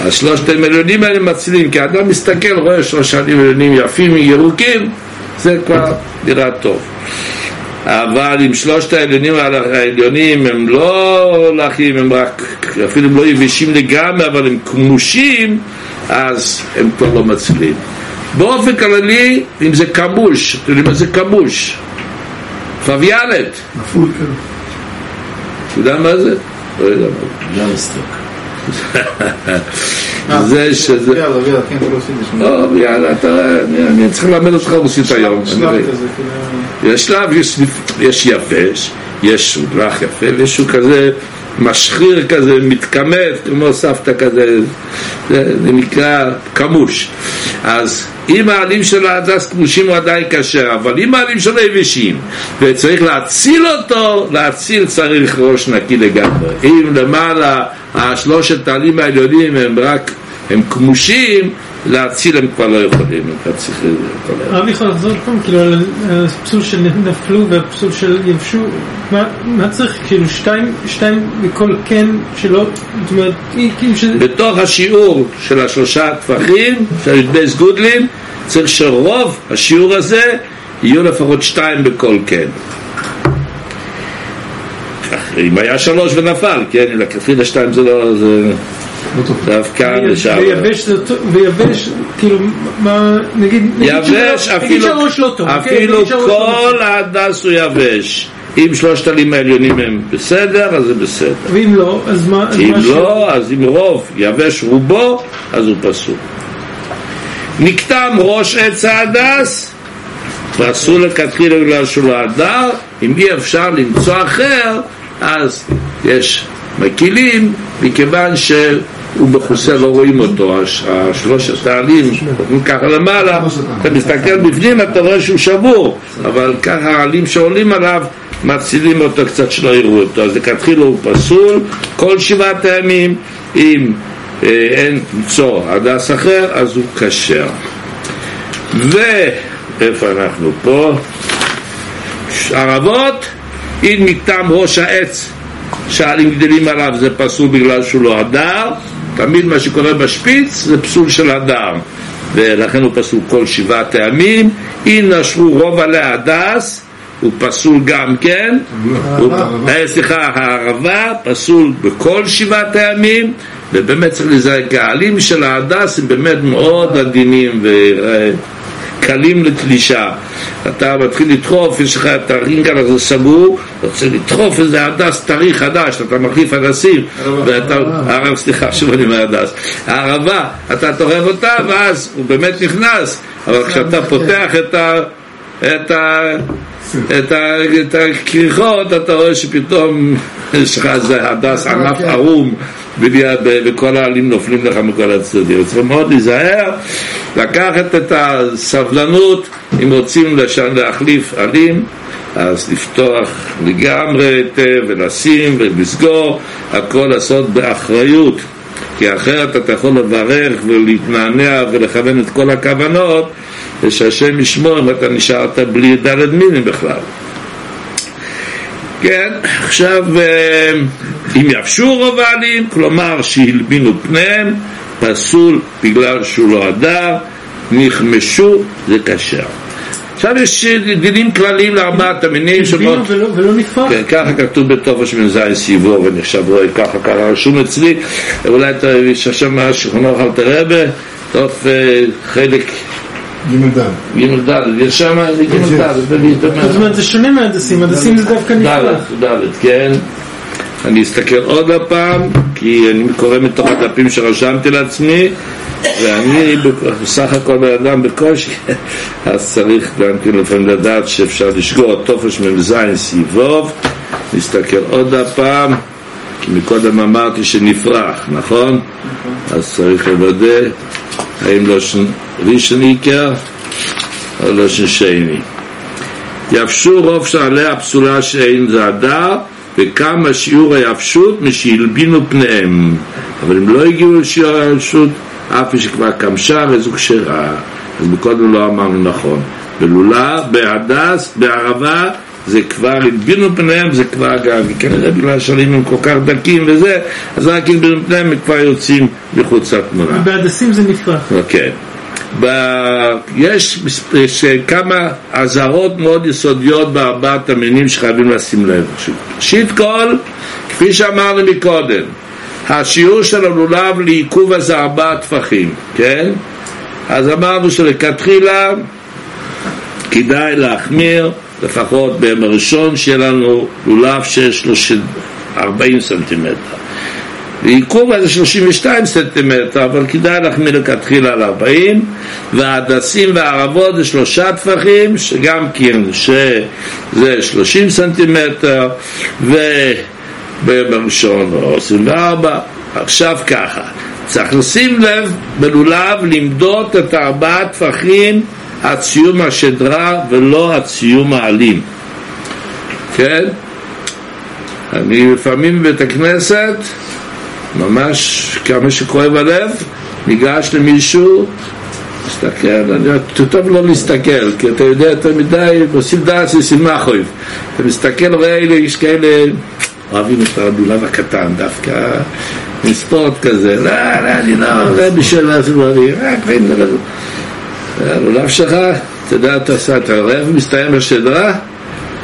אז שלושת העליונים האלה מצילים, כי האדם מסתכל, רואה שלושה עליונים יפים, ירוקים, זה כבר נראה טוב. אבל אם שלושת העליונים העליונים הם לא לחים, הם רק, אפילו הם לא יבשים לגמרי, אבל הם כמושים, אז הם כבר לא מצילים. באופן כללי, אם זה כמוש, אתם יודעים מה זה כמוש? פביאלת. נפול, כן. אתה יודע מה זה? לא יודע מה זה. <laughs> זה שזה... טוב, יאללה, אתה אני צריך ללמד אותך רוסית היום. יש שלב, יש יבש, יש רך יפה, ויש הוא כזה משחיר כזה, מתכמת, כמו סבתא כזה, זה נקרא כמוש. אז אם העלים של ההדס כמושים הוא עדיין כשר, אבל אם העלים שלו יבשים וצריך להציל אותו, להציל צריך ראש נקי לגמרי. אם למעלה השלושת העלים העליונים הם רק, הם כמושים, להציל הם כבר לא יכולים, אתה צריך... הרב יכול לחזור פעם, כאילו, על הפסול שנפלו והפסול של יבשו, מה צריך, כאילו, שתיים מכל כן שלא, זאת אומרת, כאילו ש... בתוך השיעור של השלושה טפחים, של י"ב גודלים, צריך שרוב השיעור הזה יהיו לפחות שתיים בכל כן. אם היה שלוש ונפל, כן, לכתחילה שתיים זה לא... זה... דווקא לשם. ויבש, כאילו, מה, נגיד, יבש, אפילו כל ההדס הוא יבש. אם שלושת עלים העליונים הם בסדר, אז זה בסדר. ואם לא, אז מה... אם לא, אז אם רוב יבש רובו, אז הוא פסול. נקטם ראש עץ ההדס, פסול לכתחילה בגלל שהוא לא הדר, אם אי אפשר למצוא אחר, אז יש מקילים, מכיוון שהוא מכוסה, לא רואים אותו, השלושת העלים, ככה למעלה, אתה מסתכל בפנים, אתה רואה שהוא שבור, אבל ככה העלים שעולים עליו, מצילים אותו קצת שלא יראו אותו, אז לכתחילה הוא פסול, כל שבעת הימים, אם אה, אין למצוא הדס אחר, אז הוא כשר. ואיפה אנחנו פה? ערבות, אם מטעם ראש העץ שהעלים גדלים עליו זה פסול בגלל שהוא לא הדר, תמיד מה שקורה בשפיץ זה פסול של הדר, ולכן הוא פסול כל שבעה טעמים. אם נשרו רוב עלי הדס, הוא פסול גם כן, אה, סליחה, הערבה פסול בכל שבעה טעמים, ובאמת צריך להיזהר, העלים של ההדס הם באמת מאוד עדינים וקלים לתלישה. אתה מתחיל לדחוף, יש לך את הרינגל הזה סגור, אתה רוצה לדחוף איזה הדס טרי חדש, אתה מחליף הדסים, ואתה, הרב, סליחה, שוב אני אומר הדס, הערבה, אתה טורף אותה, ואז הוא באמת נכנס, אבל כשאתה פותח את ה... את ה... את, ה, את הכריכות, אתה רואה שפתאום יש לך איזה הדס ענף ערום וכל העלים נופלים לך מכל הצדדים. צריך מאוד להיזהר, לקחת את הסבלנות, אם רוצים לשן, להחליף עלים, אז לפתוח לגמרי היטב ולשים ולסגור, הכל לעשות באחריות. כי אחרת אתה יכול לברך ולהתנענע ולכוון את כל הכוונות ושהשם ישמור אם אתה נשארת בלי דלת מינים בכלל. כן, עכשיו אה, אם יבשו רוב העלים, כלומר שהלבינו פניהם, פסול בגלל שהוא לא הדר, נכמשו, זה כשר. עכשיו יש דינים כלליים לארבעת המינים שמות... ולא, ולא נפח? כן, ככה כתוב בטופש מ"ז סיבור ונחשב רואה ככה, ככה רשום אצלי, אולי אתה שם שכונו אל תרבה, טוב אה, חלק ג' ד'. ג' ד', יש שם ג' ד', זאת אומרת זה שונה מהדסים, הדסים זה דווקא נפלא. ד', כן. אני אסתכל עוד הפעם, כי אני קורא מתוך הדפים שרשמתי לעצמי, ואני בסך הכל בן אדם בקושי, <laughs> אז צריך גם כן לפעמים לדעת שאפשר לשגור תופש מ"ז סיבוב, נסתכל עוד הפעם, כי מקודם אמרתי שנפרח, נכון? אז צריך לוודא האם לא ראשון עיקר או לא שני. יבשו רוב שעלי הפסולה שאין זה הדר וכמה שיעור היבשות משהלבינו פניהם אבל הם לא הגיעו לשיעור היבשות אף שכבר קמשה וזו כשרה אז מקודם לא אמרנו נכון בלולה, בהדס, בערבה זה כבר הלבינו פניהם, זה כבר גם, כנראה בגלל שהעלים הם כל כך דקים וזה, אז רק הלבינו פניהם הם כבר יוצאים מחוץ לתמונה. בהדסים זה נפרח. אוקיי. ב... יש, יש כמה אזהרות מאוד יסודיות בארבעת המינים שחייבים לשים לב. ראשית כל, כפי שאמרנו מקודם, השיעור של הלולב לעיכוב הזה ארבעה טפחים, כן? אז אמרנו שלכתחילה כדאי להחמיר לפחות ביום הראשון שיהיה לנו לולב שיש לו 40 סנטימטר. ועיכוב זה 32 סנטימטר, אבל כדאי להחמיא לכתחילה על 40, וההדסים והערבות זה שלושה טפחים, שגם כן שזה 30 סנטימטר, או 24. עכשיו ככה, צריך לשים לב בלולב למדוד את ארבעה טפחים עד סיום השדרה ולא עד סיום העלים, כן? אני לפעמים בבית הכנסת ממש כמה שכואב הלב, ניגש למישהו, מסתכל, אני טוב לא להסתכל, כי אתה יודע יותר מדי, עושים דעת לסימה חויב. אתה מסתכל, רואה, יש כאלה, אוהבים את הדולב הקטן דווקא, עם ספורט כזה, לא, לא, אני לא, זה בשביל הדברים, רק הלולב שלך, אתה יודע, אתה עושה, אתה רואה איפה מסתיים השדרה?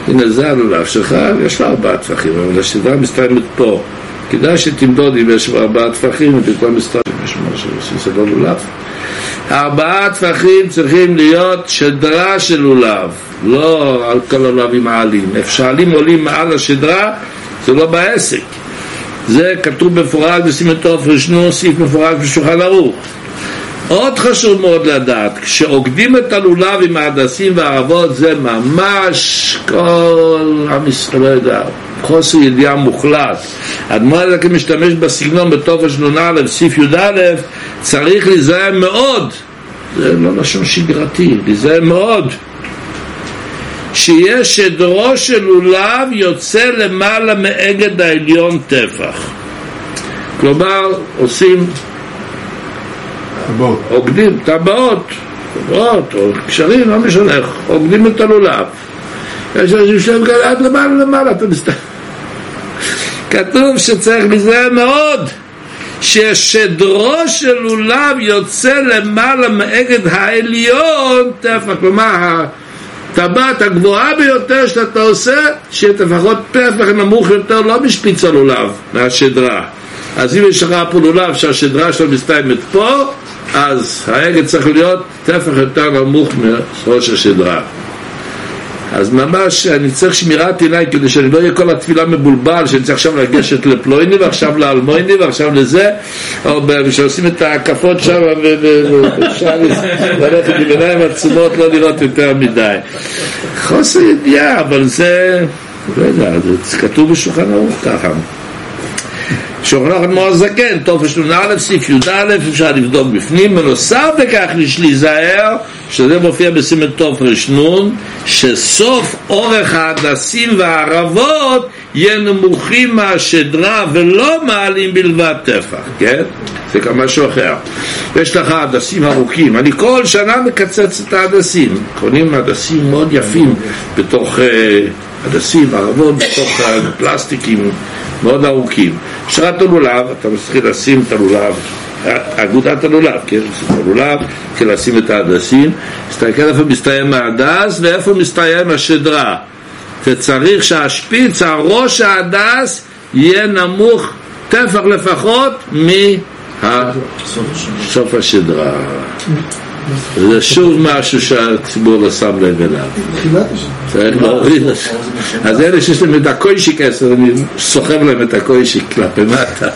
הנה זה הלולב שלך, יש לו ארבעה טפחים, אבל השדרה מסתיימת פה. כדאי שתמדוד אם יש ארבעה טפחים ופתאום מסתכל יש משהו שזה לא לולב. ארבעה טפחים צריכים להיות שדרה של לולב, לא על כל הלולבים העלים. איפה שהעלים עולים מעל השדרה זה לא בעסק. זה כתוב במפורש בסימטוף רשנו, סעיף מפורש בשולחן ערוך. עוד חשוב מאוד לדעת, כשעוקדים את הלולב עם ההדסים והערבות זה ממש כל עם ישראל חוסר ידיעה מוחלט. אדמו"ר הזקן משתמש בסגנון בטופש נ"א, סעיף י"א, צריך להיזהר מאוד, זה לא לשון שגרתי, להיזהר מאוד, שיש שדרו של לולב יוצא למעלה מאגד העליון טפח. כלומר, עושים עוקדים, טבעות, טבעות או קשרים, לא משנה, עוקדים את הלולב. יש אנשים שהם כאלה עד למעלה למעלה, אתה מסתכל. כתוב שצריך להיזהר מאוד ששדרו של לולב יוצא למעלה מאגד העליון טפח, כלומר הטבעת הגבוהה ביותר שאתה עושה, שיהיה לפחות טפח נמוך יותר, לא משפיץ הלולב, מהשדרה. אז אם יש לך פה לולב שהשדרה שלו מסתיימת פה, אז העגל צריך להיות טפח יותר נמוך מראש השדרה. אז ממש אני צריך שמירת עיניים כדי שאני לא אהיה כל התפילה מבולבל שאני צריך עכשיו לגשת לפלויני ועכשיו לאלמויני ועכשיו לזה או כשעושים את ההקפות שם ואפשר ללכת עם עיניים עצומות לא לראות יותר מדי חוסר ידיעה אבל זה לא יודע, זה כתוב בשולחן ערוך ככה שוכנח אדמו"ר הזקן, טופש נ"א, סעיף י"א, אפשר לבדוק בפנים, בנוסף לכך יש להיזהר, שזה מופיע בסימן טוף ר"ן, שסוף אורך ההדסים והערבות יהיה נמוכים מהשדרה ולא מעלים בלבד טפח, כן? זה גם משהו אחר. יש לך הדסים ארוכים, אני כל שנה מקצץ את ההדסים, קונים הדסים מאוד יפים בתוך הדסים, ערבות, בתוך פלסטיקים מאוד ארוכים. שרת הלולב, אתה מתחיל לשים את הלולב, אגודת הלולב, כן, הלולב, כן, לשים את ההדסים, תסתכל איפה מסתיים ההדס ואיפה מסתיים השדרה. וצריך שהשפיץ, הראש ההדס, יהיה נמוך טפח לפחות מסוף השדרה. זה שוב משהו שהציבור לא שם לב אליו. צריך להוריד את זה. אז אלה שיש להם את הקוישיק עשר, אני סוחב להם את הקוישיק כלפי מטה.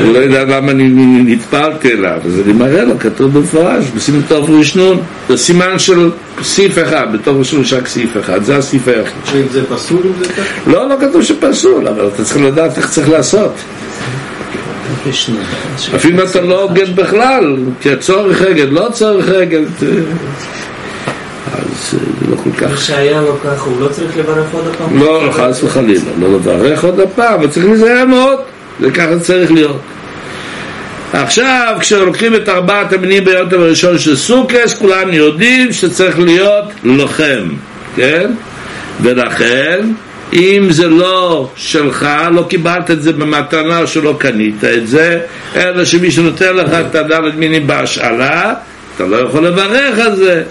הוא לא יודע למה אני נטפלתי אליו, אז אני מראה לו, כתוב במפורש, בשים טוב ראשון, זה סימן של סעיף אחד, בתור ראשון יש רק סעיף אחד, זה הסעיף היחיד. אם זה פסול אם זה ככה? לא, לא כתוב שפסול, אבל אתה צריך לדעת איך צריך לעשות. אפילו אם אתה לא הוגן בכלל, כי הצורך רגל, לא צורך רגל, ת- אז זה לא כל כך... שהיה לו ככה, הוא לא צריך לברך עוד פעם? לא, חס וחלילה, לא לברך עוד הפעם, אבל צריך להיזהר מאוד, זה ככה צריך להיות. עכשיו, כשלוקחים את ארבעת המינים ביום הראשון של סוכס, כולם יודעים שצריך להיות לוחם, כן? ולכן, אם זה לא שלך, לא קיבלת את זה במתנה או שלא קנית את זה, אלא שמישהו נותן לך את הדלת מינים בהשאלה, אתה לא יכול לברך על זה.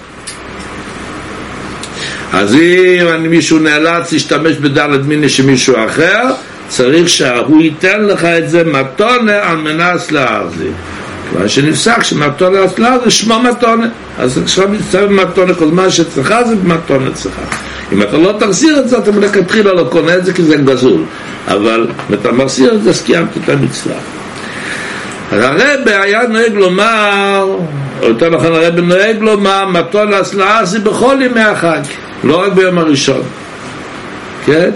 אז אם אני- מישהו נאלץ להשתמש בדלת מיני של מישהו אחר, צריך שהוא ייתן לך את זה מתונה על מנס להחזיר. כיוון שנפסק שמתונה להחזיר שמו מתונה. אז עכשיו מצטער במתונה, כל זמן שאצלך זה במתונה אצלך. אם אתה לא תחזיר את זה, אתה מלכתחילה לא קונה את זה כי זה גזול. אבל אם אתה מחזיר את זה, אז קיימת את המצווה. אז הרבה היה נוהג לומר, או יותר נכון הרבה נוהג לומר, מתון להסלעה זה בכל ימי החג, לא רק ביום הראשון. כן?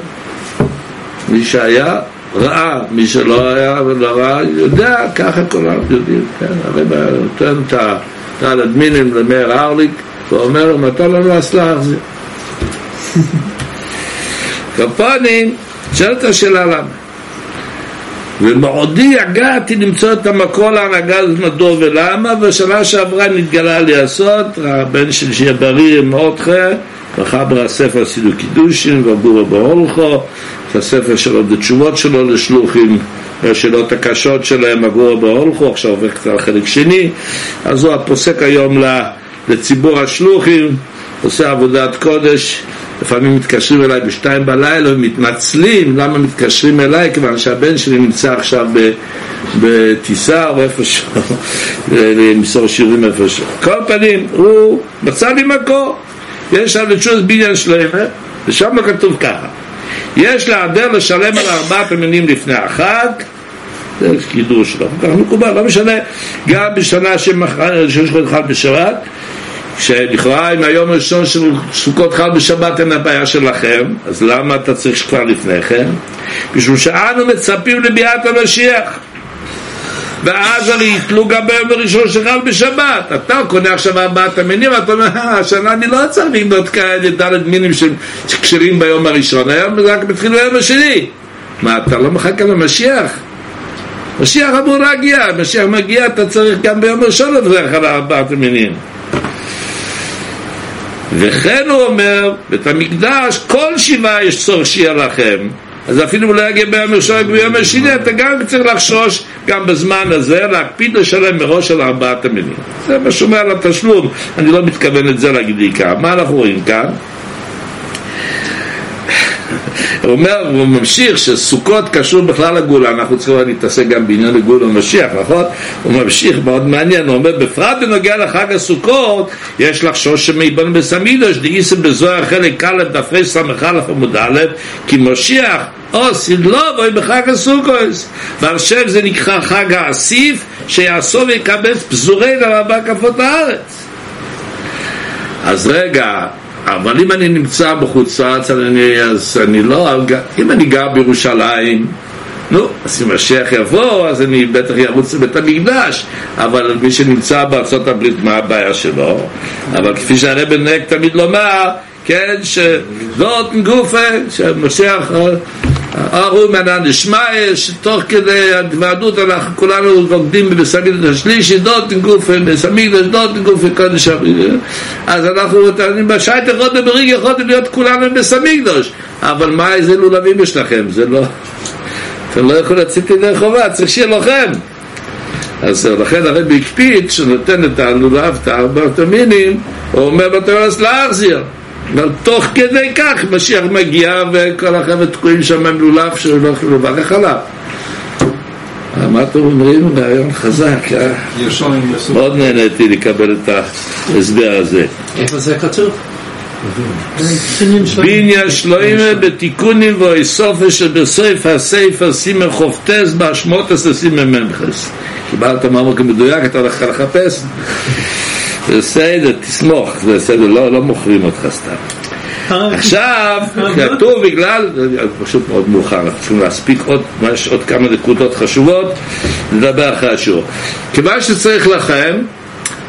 מי שהיה ראה, מי שלא היה ולא ראה, יודע, ככה כולם יודעים, כן? הרבה נותן את הדמינים למאיר ארליק, ואומר מתון לנו הסלעה זה. כפונים, שואלת השאלה למה. ומאודי יגעתי למצוא את המקור להנהגה הזאת מדוע ולמה בשנה שעברה נתגלה לי הסוד הבן שלי שיהיה בריא מאוד חי מחבר הספר סידו קידושין ובורה בהולכו את הספר שלו, את התשובות שלו לשלוחים והשאלות הקשות שלהם הגורה בהולכו עכשיו עובר קצת לחלק שני אז הוא הפוסק היום לציבור השלוחים עושה עבודת קודש לפעמים מתקשרים אליי בשתיים בלילה ומתנצלים למה מתקשרים אליי כיוון שהבן שלי נמצא עכשיו בטיסה או איפשהו <laughs> למסור שירים איפשהו. כל פנים הוא מצא לי מקור. יש שם לתשוס בניין שלם ושם כתוב ככה. יש להדר לשלם על ארבעת המינים לפני החג. זה קידוש שלו, כך מקובל, לא משנה. גם בשנה שיש לך אחד בשבת שלכאורה אם היום הראשון של סוכות חל בשבת אין הבעיה שלכם אז למה אתה צריך כבר לפני כן? משום שאנו מצפים לביאת המשיח. ואז הרי יתלו גם ביום הראשון שחל בשבת. אתה קונה עכשיו ארבעת המינים ואתה אומר השנה אני לא צריך לקנות כאלה דלת מינים שכשרים ביום הראשון. היום רק מתחיל ביום השני. מה אתה לא מחכה למשיח? משיח אמור להגיע, משיח מגיע אתה צריך גם ביום הראשון לברך על ארבעת המינים וכן הוא אומר, בית המקדש, כל שבעה יש צורך שיהיה לכם. אז אפילו אם לא יגיע ביום השני, אתה גם צריך לחשוש גם בזמן הזה, להקפיד לשלם מראש על ארבעת המינים. זה מה שאומר על התשלום, אני לא מתכוון את זה להגיד עיקר. מה אנחנו רואים כאן? הוא אומר, הוא ממשיך שסוכות קשור בכלל לגאולה, אנחנו צריכים להתעסק גם בעניין הגאולה ומשיח, נכון? הוא ממשיך, מאוד מעניין, הוא אומר, בפרט בנוגע לחג הסוכות, יש לחשוש שמיבון בסמידוש, דאיסם בזוהר חלק א' דפי ס"א עמוד א', כי משיח או סדלובוי בחג הסוכות, ועל שם זה נקרא חג האסיף, שיעשו ויקבץ פזורי לרבה כפות הארץ. אז רגע, אבל אם אני נמצא בחוץ לארץ, אני, אז אני לא, אם אני גר בירושלים, נו, אז אם משיח יבוא, אז אני בטח ירוץ לבית המקדש, אבל מי שנמצא בארצות הברית, מה הבעיה שלו? אבל כפי שהרבן נהג תמיד לומר, כן, שזאת גופה, שמשיח ארו מנן דשמיא, שתוך כדי התוועדות אנחנו כולנו רוקדים בסמידות השלישי, דות גופה, בסמידות, דות גופה, קודש אז אנחנו בשייט אחד בריג יכולנו להיות כולנו בסמידוש, אבל מה איזה לולבים יש לכם? זה לא... אתם לא יכולים לצאת ידי חובה, צריך שיהיה לוחם. אז לכן הרבי הקפיד שנותן את הלולב, את הארבעת המינים, הוא אומר בתורס להחזיר. אבל תוך כדי כך משיח מגיע וכל החבר'ה תקועים שם עם לולב שלא יכולים לברך עליו. מה אתם אומרים? רעיון חזק, אה? מאוד נהניתי לקבל את ההסבר הזה. איפה זה כתוב? בניין שלוימה בתיקונים ואיסופה שבסוף הספר סימן חופטס באשמות סימן ממחס. קיבלת מאמר כמדויק, אתה הולך לחפש? בסדר, תסמוך, בסדר, לא, לא מוכרים אותך סתם. עכשיו, <laughs> כתוב בגלל, פשוט מאוד מאוחר, אנחנו צריכים להספיק עוד, יש עוד כמה נקודות חשובות, נדבר אחרי השיעור. כיוון שצריך לכם,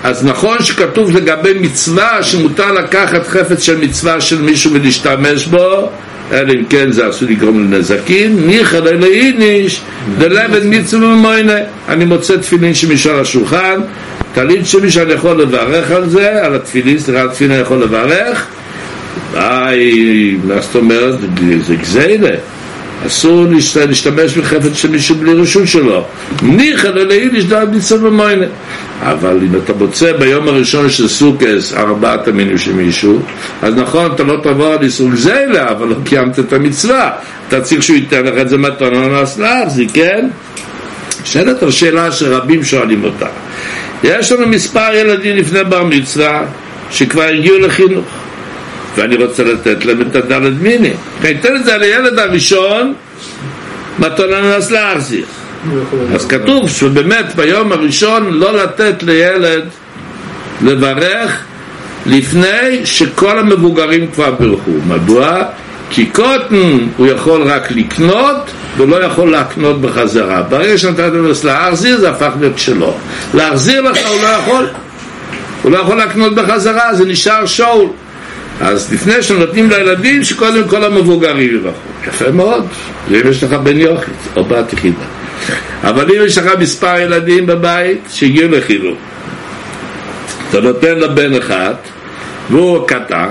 אז נכון שכתוב לגבי מצווה שמותר לקחת חפץ של מצווה של מישהו ולהשתמש בו, אלא אם כן זה עשוי לגרום לנזקים, ניחא לאיניש, דלבן מצווה ומוינה. אני מוצא תפילין של מישהו על השולחן, טלית של מישהו אני יכול לברך על זה, על התפילין, סליחה, התפילין אני יכול לברך, איי, מה זאת אומרת? זה גזילה. אסור להשת- להשתמש בחפץ של מישהו בלי רשות שלו. ניחא ללאידיש דעת מצווה ומוינה. אבל אם אתה מוצא ביום הראשון של סוכס ארבעת המינים של מישהו, אז נכון, אתה לא תבוא על איסור גזילה, אבל לא קיימת את המצווה. אתה צריך שהוא ייתן לך את זה מתנה להסלח, זה כן? שאלת השאלה שרבים שואלים אותה. יש לנו מספר ילדים לפני בר מצווה שכבר הגיעו לחינוך ואני רוצה לתת להם את הדלת מיני. אני אתן את זה לילד הראשון, מתנה נס להחזיר. אז כתוב שבאמת ביום הראשון לא לתת לילד לברך לפני שכל המבוגרים כבר בירכו. מדוע? כי קוטן הוא יכול רק לקנות ולא יכול להקנות בחזרה. ברגע שנתת לו להחזיר זה הפך להיות שלו. להחזיר לך הוא לא יכול. הוא לא יכול להקנות בחזרה, זה נשאר שאול. אז לפני שנותנים לילדים, שקודם כל המבוגרים יברכו. יפה מאוד, זה אם יש לך בן יוכית או בת יחידה. אבל אם יש לך מספר ילדים בבית שהגיעו לחינוך, אתה נותן לבן אחד, והוא קטן,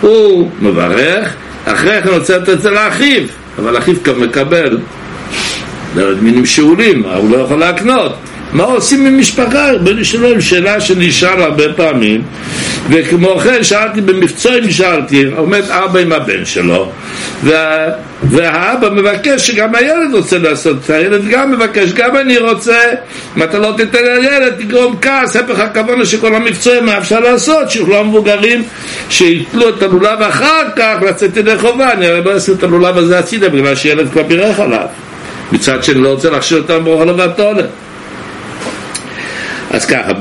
הוא מברך, אחרי כן רוצה לתת את זה לאחיו, אבל אחיו מקבל מינים שאולים, הוא לא יכול להקנות. מה עושים עם משפחה? ריבונו של עולם, שאלה שנשאל הרבה פעמים וכמו כן שאלתי במבצעים שאלתי, עומד אבא עם הבן שלו וה, והאבא מבקש שגם הילד רוצה לעשות את הילד גם מבקש, גם אני רוצה אם אתה לא תיתן לילד תגרום כעס, הפך הכוונה שכל המבצעים מה אפשר לעשות, שיוכלו המבוגרים שיתלו את הלולב אחר כך לצאת ידי חובה, אני הרי לא אשים את הלולב הזה הצידה בגלל שילד כבר בירך עליו. מצד שני לא רוצה להכשיר אותם ברוך עולה אז ככה,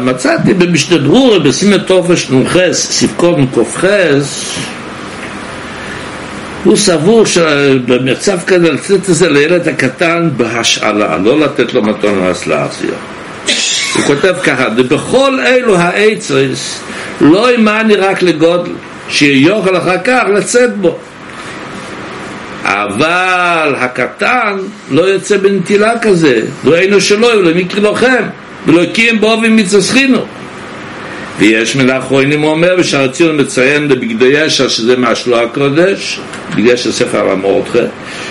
מצאתי במשנה ברורה בסימן תופש נ"ח, סיפקון ק"ח, הוא סבור שבמצב כזה לתת את זה לילד הקטן בהשאלה, לא לתת לו מתון להחזיר. הוא כותב ככה, ובכל אלו העצרס לא ימני רק לגודל, שיוכל אחר כך לצאת בו. אבל הקטן לא יוצא בנטילה כזה, לא היינו שלו, אלא מיקרי לוחם. ולא קיים באופן מצסחינו ויש מן האחרונים הוא אומר ושער מציין בבגדי ישע שזה מהשלוע הקודש בגדי ישע ספר המורדכה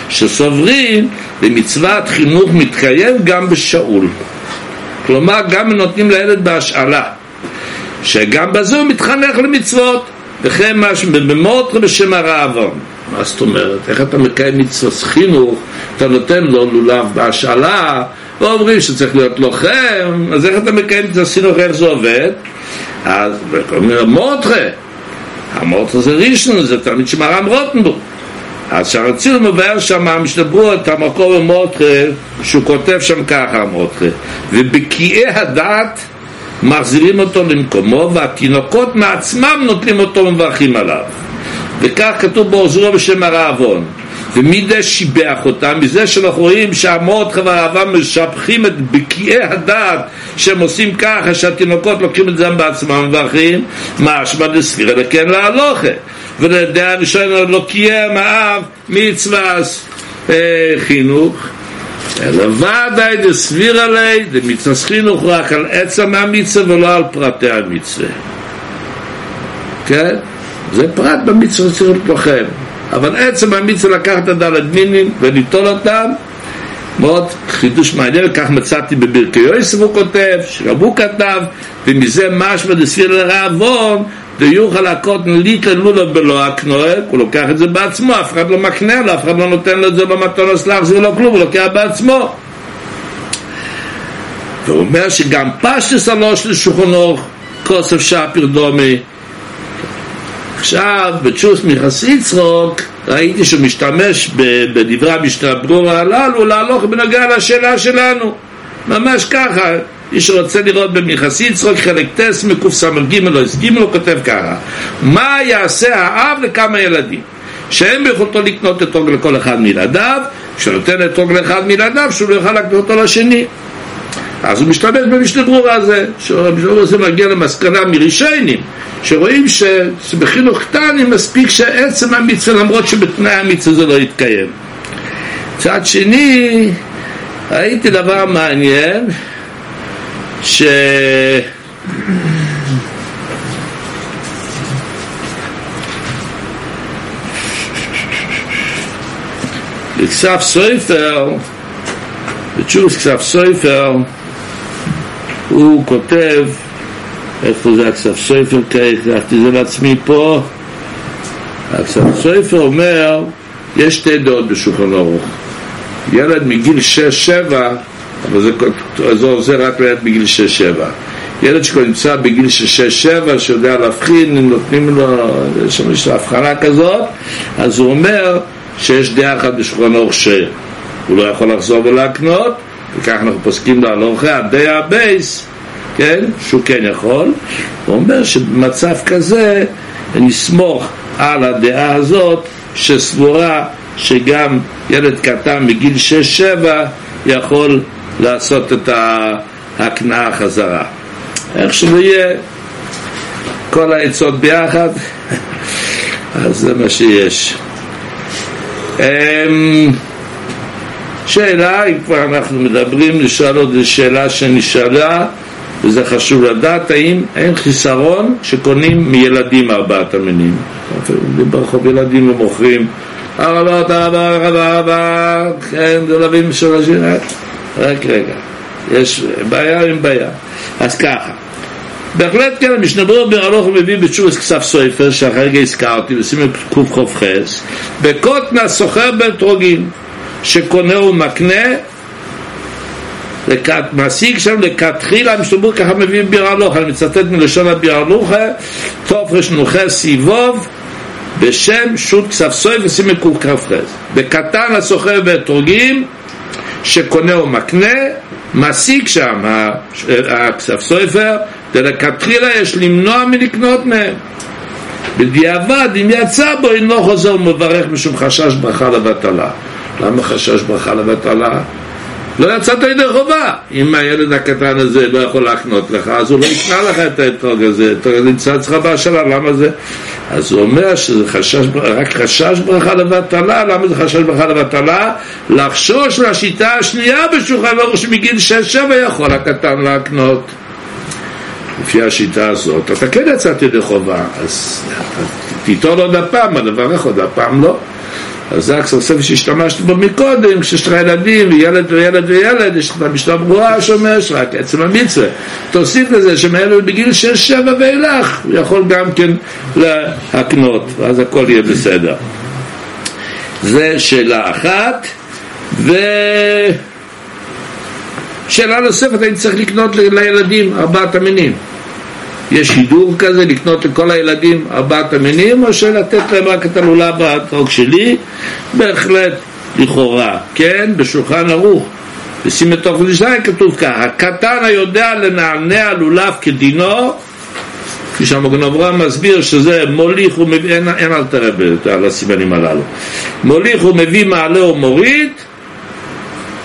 שסוברים במצוות חינוך מתקיים גם בשאול. כלומר גם נותנים לילד בהשאלה שגם בזה הוא מתחנך למצוות. וכן במורדכה בשם הרעבון מה זאת אומרת? איך אתה מקיים מצוות חינוך אתה נותן לו לולב בהשאלה ואומרים שצריך להיות לוחם, אז איך אתה מקיים את הסינוך, איך זה עובד? אז אומרים המורדכה, המורדכה זה ראשון, זה תלמיד של מרן רוטנבורג. אז שהרצינו מבאר שם, משתברו את המקום במורדכה, שהוא כותב שם ככה המורדכה, ובקיאי הדעת מחזירים אותו למקומו, והתינוקות מעצמם נוטלים אותו ומברכים עליו. וכך כתוב בעוזרו בשם הרעבון. ומי שיבח אותם? מזה שאנחנו רואים שהמורדכה והרעב"ם משבחים את בקיאי הדעת שהם עושים ככה שהתינוקות לוקחים את זה בעצמם ומברכים משמע דספירא לכן להלוכה. ולדעה הראשונה לא קיים האב מצווה אה, חינוך. אלא ודאי דסבירא ליה דמצווה חינוך רק על עצם המצווה ולא על פרטי המצווה. כן? זה פרט במצווה צריך לוחם אבל עצם המצווה לקחת את הדלת מינים וליטול אותם מאוד חידוש מעניין, כך מצאתי בברכי יוסף הוא כותב, שגם הוא כתב, ומזה משמע דספיר לרעבון, ויוכל הקוטן ליטל לולו בלא הקנועק, הוא לוקח את זה בעצמו, אף אחד לא מקנה לו, אף אחד לא נותן לו את זה במתון הסלח, זה לא כלום, הוא לוקח בעצמו. והוא אומר שגם פשטס הלוש לשולחן אורך כוסף שפיר דומי עכשיו, בתשוס מיחס יצרוק, ראיתי שהוא משתמש בדברי המשנה ברורה הללו להלוך בנוגע לשאלה שלנו. ממש ככה, מי שרוצה לראות במיחס יצרוק, חלק טס מקס"ג לא הסכים לו, כותב ככה: מה יעשה האב לכמה ילדים? שאין ביכולתו לקנות אתרוג לכל אחד מילדיו, כשנותן אתרוג לאחד מילדיו, שהוא לא יוכל לקנות אותו לשני. אז הוא משתמש במשנה ברורה הזה, שהמשנה ברורה הזה מגיע למסקנה מרישיינים, שרואים שבחינוך קטני מספיק שעצם המצווה, למרות שבתנאי המצווה זה לא יתקיים. מצד שני, ראיתי דבר מעניין, ש... בכסף סופר, בתשוס כסף סופר, הוא כותב, איפה זה הכסף סופר כעת, לקחתי זה לעצמי פה, הכסף סופר אומר, יש שתי דעות בשולחן ערוך. ילד מגיל 6-7, אבל זה, זה עוזר רק לילד בגיל 6-7. ילד שכבר נמצא בגיל של 6-7, שיודע להבחין, אם נותנים לו, יש שם הבחנה כזאת, אז הוא אומר שיש דעה אחת בשולחן ערוך שהוא לא יכול לחזור ולהקנות, וכך אנחנו פוסקים להלוכה, הדעה הבייס, כן, שהוא כן יכול, הוא אומר שבמצב כזה נסמוך על הדעה הזאת שסבורה שגם ילד קטן מגיל 6-7 יכול לעשות את ההקנאה חזרה. איך שלא יהיה, כל העצות ביחד, <laughs> אז זה מה שיש. שאלה, אם כבר אנחנו מדברים, לשאול עוד שאלה שנשאלה, וזה חשוב לדעת, האם אין חיסרון שקונים מילדים ארבעת המינים? ברחוב ילדים ומוכרים ארבע, ארבע, ארבע, ארבע, כן, דולבים של השיר, רק רגע, יש בעיה עם בעיה. אז ככה, בהחלט כן, המשנה ברור בהלוך מביא בתשובס כסף סופר, שהרגע הזכרתי, בסימן קכ"ח, בקוטנה סוחר באתרוגים, שקונה ומקנה, מעסיק שם לכתחילה, ברור ככה מביא בירלוך, אני מצטט מלשון הבירלוכה, תופרש נוחה סיבוב, בשם שו"ת כסף סופר וסימן קכ"ח. בקטן הסוחר באתרוגים, שקונה ומקנה, מעסיק שם הכסף סופר, ולכתחילה יש למנוע מלקנות מהם. בדיעבד, אם יצא בו, אינו חוזר ומברך משום חשש ברכה לבטלה. למה חשש ברכה לבטלה? לא יצאת ידי חובה. אם הילד הקטן הזה לא יכול להקנות לך, אז הוא לא יקנה לך את האתרוג הזה, הזה נמצא אצלך בהשאלה, למה זה? אז הוא אומר שזה חשש, רק חשש ברכה לבטלה, למה זה חשש ברכה לבטלה? לחשוש לשיטה השנייה בשולחן ערוך שמגיל 6-7 יכול הקטן להקנות. לפי השיטה הזאת, אתה כן יצאת ידי חובה, אז תיטול עוד הפעם, לברך עוד הפעם לא. אז זה הכסף שהשתמשתי בו מקודם, כשיש לך ילדים וילד וילד וילד, יש לך משנה ברורה שאומר שרק עצם המצווה. תוסיף לזה שמילד בגיל 6-7 ואילך, הוא יכול גם כן להקנות, ואז הכל יהיה בסדר. זה שאלה אחת, ו... שאלה נוספת, אני צריך לקנות לילדים ארבעת המינים. יש הידור כזה לקנות לכל הילדים ארבעת המינים, או שלתת להם רק את הלולב האתרוג שלי? בהחלט, לכאורה, כן, בשולחן ערוך. ושים את תוך לישניים כתוב ככה, הקטן היודע לנענע לולב כדינו, כפי שהמגן אברהם מסביר שזה מוליך ומביא, אין, אין אל תראה על הסימנים הללו. מוליך ומביא מעלה ומוריד,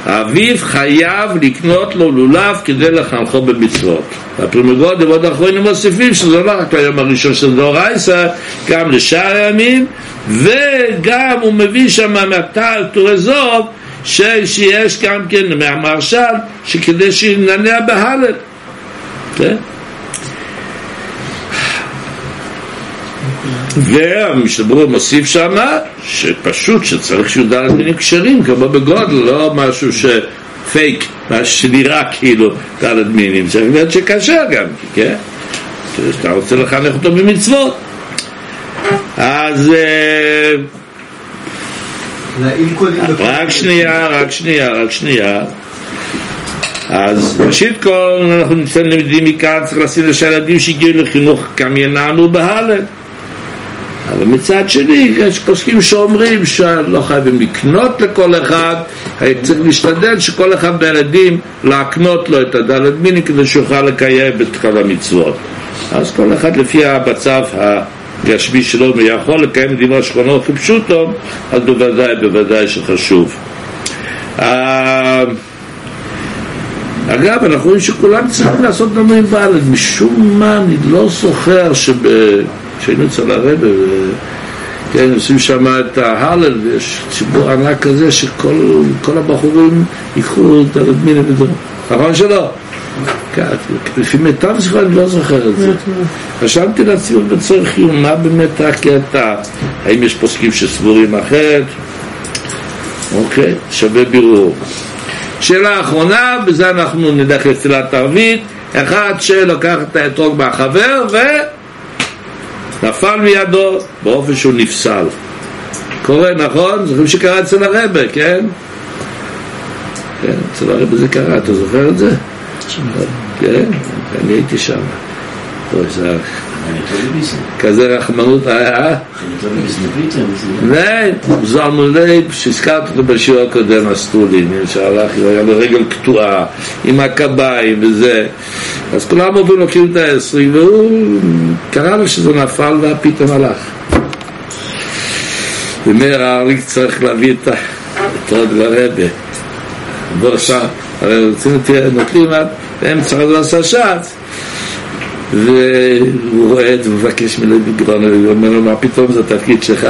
האביו חייב לקנות לו לולב כדי לחנכו במצוות. הפרימגודים ועוד האחרונים מוסיפים שזה לא רק היום הראשון של דאורייסה, גם לשאר הימים, וגם הוא מביא שם מהטל טורזוב, שיש גם כן מהמרשל, שכדי שיננע בהלל. כן? והמשתברור מוסיף שם שפשוט שצריך שיהודה מינים כשרים כמו בגודל, לא משהו שפייק, משהו שנראה כאילו דלת מינים, צריך להיות שכשר גם, כן? שאתה רוצה לחנך אותו במצוות. אז רק שנייה, רק שנייה, רק שנייה. אז ראשית כל אנחנו נמצאים למדים מכאן צריך לשים שהילדים שהגיעו לחינוך ינענו בהלל אבל מצד שני יש פוסקים שאומרים שלא חייבים לקנות לכל אחד צריך להשתדל שכל אחד מהילדים להקנות לו את הדלת מיני כדי שיוכל לקיים את כל המצוות. אז כל אחד לפי המצב הגשמי שלו ויכול לקיים דברי שכונו כפשוטו אז בוודאי בוודאי שחשוב. אה, אגב, אנחנו רואים שכולם צריכים לעשות דברים באלף, משום מה אני לא זוכר כשהיינו אצל הרבה, כן, עושים שם את ההלל, ויש ציבור ענק כזה שכל הבחורים ייקחו את הרדמינה ודברים. נכון שלא? כן, לפי מיטב זכר אני לא זוכר את זה. חשבתי לעצמי בצורך חיום, מה באמת הקטע? האם יש פוסקים שסבורים אחרת? אוקיי, שווה בירור. שאלה אחרונה, בזה אנחנו נלך לתפילת ערבית, אחד שלוקח את האתרוג מהחבר ונפל מידו באופן שהוא נפסל. קורה, נכון? זוכרים שקרה אצל הרבה, כן? כן, אצל הרבה זה קרה, אתה זוכר את זה? כן, אני הייתי שם. כזה רחמנות היה? nein, זלמו לב, שהזכרת אותו בשיעור הקודם, הסטולין, שהלך, היה לו רגל קטועה, עם הקביים וזה, אז כולם עוברים לוקחים את העשרים, והוא קרא לו שזה נפל והפתאום הלך. ומאיר האריק צריך להביא את עוד לרבה. בוא שם, הרי רוצים נותנים עד באמצע עשה שעת והוא רואה את זה, מבקש ממנו בגרון, הוא אומר לו, מה פתאום זה התפקיד שלך?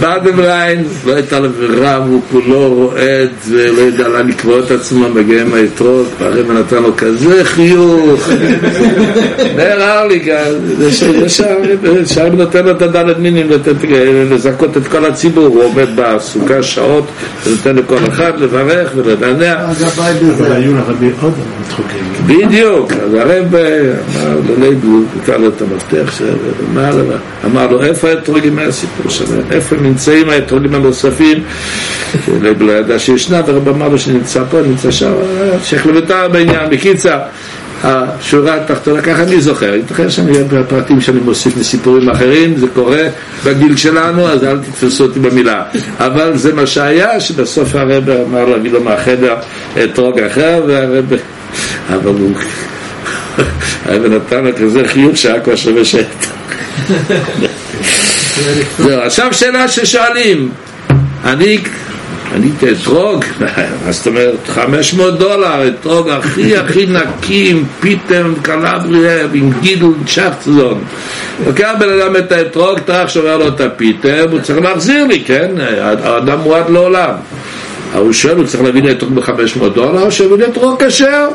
באדם ליין, לא הייתה לו ברירה, הוא כולו רועד ולא יודע לאן לקבוע את עצמו, מגיע עם האתרוג, והרבא נתן לו כזה חיוך. מאיר ארליק, שהרבא נותן לו את הדלת מינים, לזכות את כל הציבור, הוא עומד בסוכה שעות, ונותן לכל אחד לברך ולדענע. אבל היו לרבי עוד. בדיוק, אז הרב אמר ללייבו, נתן לו את המפתח, אמר לו, איפה האתרוגים מהסיפור שלהם? איפה נמצאים האתרוגים הנוספים? לייבו לא ידע שישנה, והרב אמר לו שנמצא פה, נמצא שם, שייך לביתר בעניין. בקיצה, השורה התחתונה, ככה אני זוכר, זוכר שאני בפרטים שאני מוסיף מסיפורים אחרים, זה קורה בגיל שלנו, אז אל תתפסו אותי במילה. אבל זה מה שהיה, שבסוף הרב אמר להביא לו מהחדר אתרוג אחר, והרב... אבל הוא... הרב נתן לו כזה חיוך שהיה כבר שווה שאת. זהו, עכשיו שאלה ששואלים, אני אני אתרוג, מה זאת אומרת, 500 דולר, אתרוג הכי הכי נקי עם פיטם, קלבריה, עם גידול צ'פטזון. לוקח בן אדם את האתרוג, טרח שובר לו את הפיטם, הוא צריך להחזיר לי, כן? האדם מועד לעולם. הוא שואל, הוא צריך להביא לי אתרוג ב-500 דולר, או שיביא לי אתרוג כשר?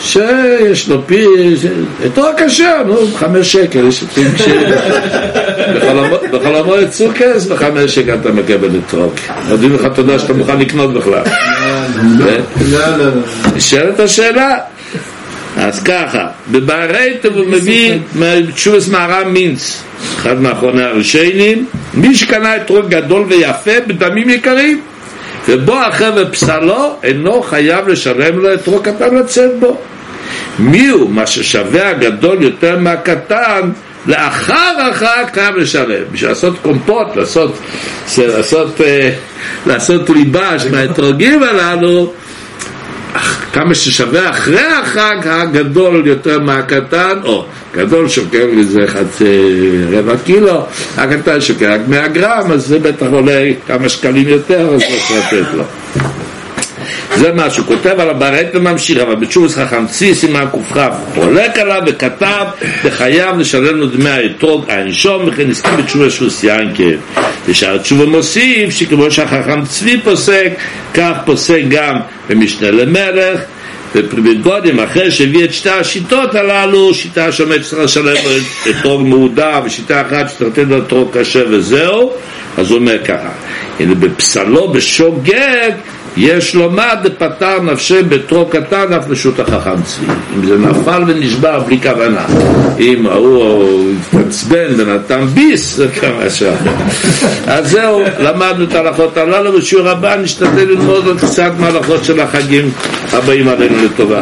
שיש לו פי, יותר כשר, נו, חמש שקל, יש פי בכל המועד סוכס, בחמש שקל אתה מקבל את רוק. נותנים לך תודה שאתה מוכן לקנות בכלל. לא, לא, לא. נשאלת השאלה. אז ככה, בברייתא הוא מביא מתשובס מהר"ם מינץ, אחד מאחרוני הראשיינים, מי שקנה את רוק גדול ויפה בדמים יקרים, ובו החבר פסלו, אינו חייב לשלם לו את רוק קטן לצאת בו. מי הוא? מה ששווה הגדול יותר מהקטן, לאחר החג חייב לשלם. בשביל לעשות קומפוט, לעשות, לעשות, אה, לעשות ליבש מהאתרוגים הללו, כמה ששווה אחרי החג הגדול יותר מהקטן, או גדול שוקל איזה חצי רבע קילו, הקטן שוקל רק 100 גרם, אז זה בטח עולה כמה שקלים יותר, אז לא צריך לתת לו. זה מה שהוא כותב על הברית וממשיך, אבל בתשובס חכם צי סימן קכ חולק עליו וכתב וחייב לשלם לו דמי האתרוג האנשום וכן הסכים בתשובה שהוא סיינקב ושאר תשובה מוסיף שכמו שהחכם צבי פוסק כך פוסק גם במשנה למלך ובגודים אחרי שהביא את שתי השיטות הללו שיטה שאומרת שצריך לשלם אתרוג מעודה ושיטה אחת לתת לו אתרוג קשה וזהו אז הוא אומר ככה הנה בפסלו בשוגג יש לומר דפטר נפשי בתרו קטן אף לשות החכם צבי. אם זה נפל ונשבר בלי כוונה. אם ההוא התעצבן ונתן ביס זה כמה שאחר אז זהו, למדנו את ההלכות הללו בשיעור הבא נשתדל ללמוד עוד קצת מההלכות של החגים הבאים עלינו לטובה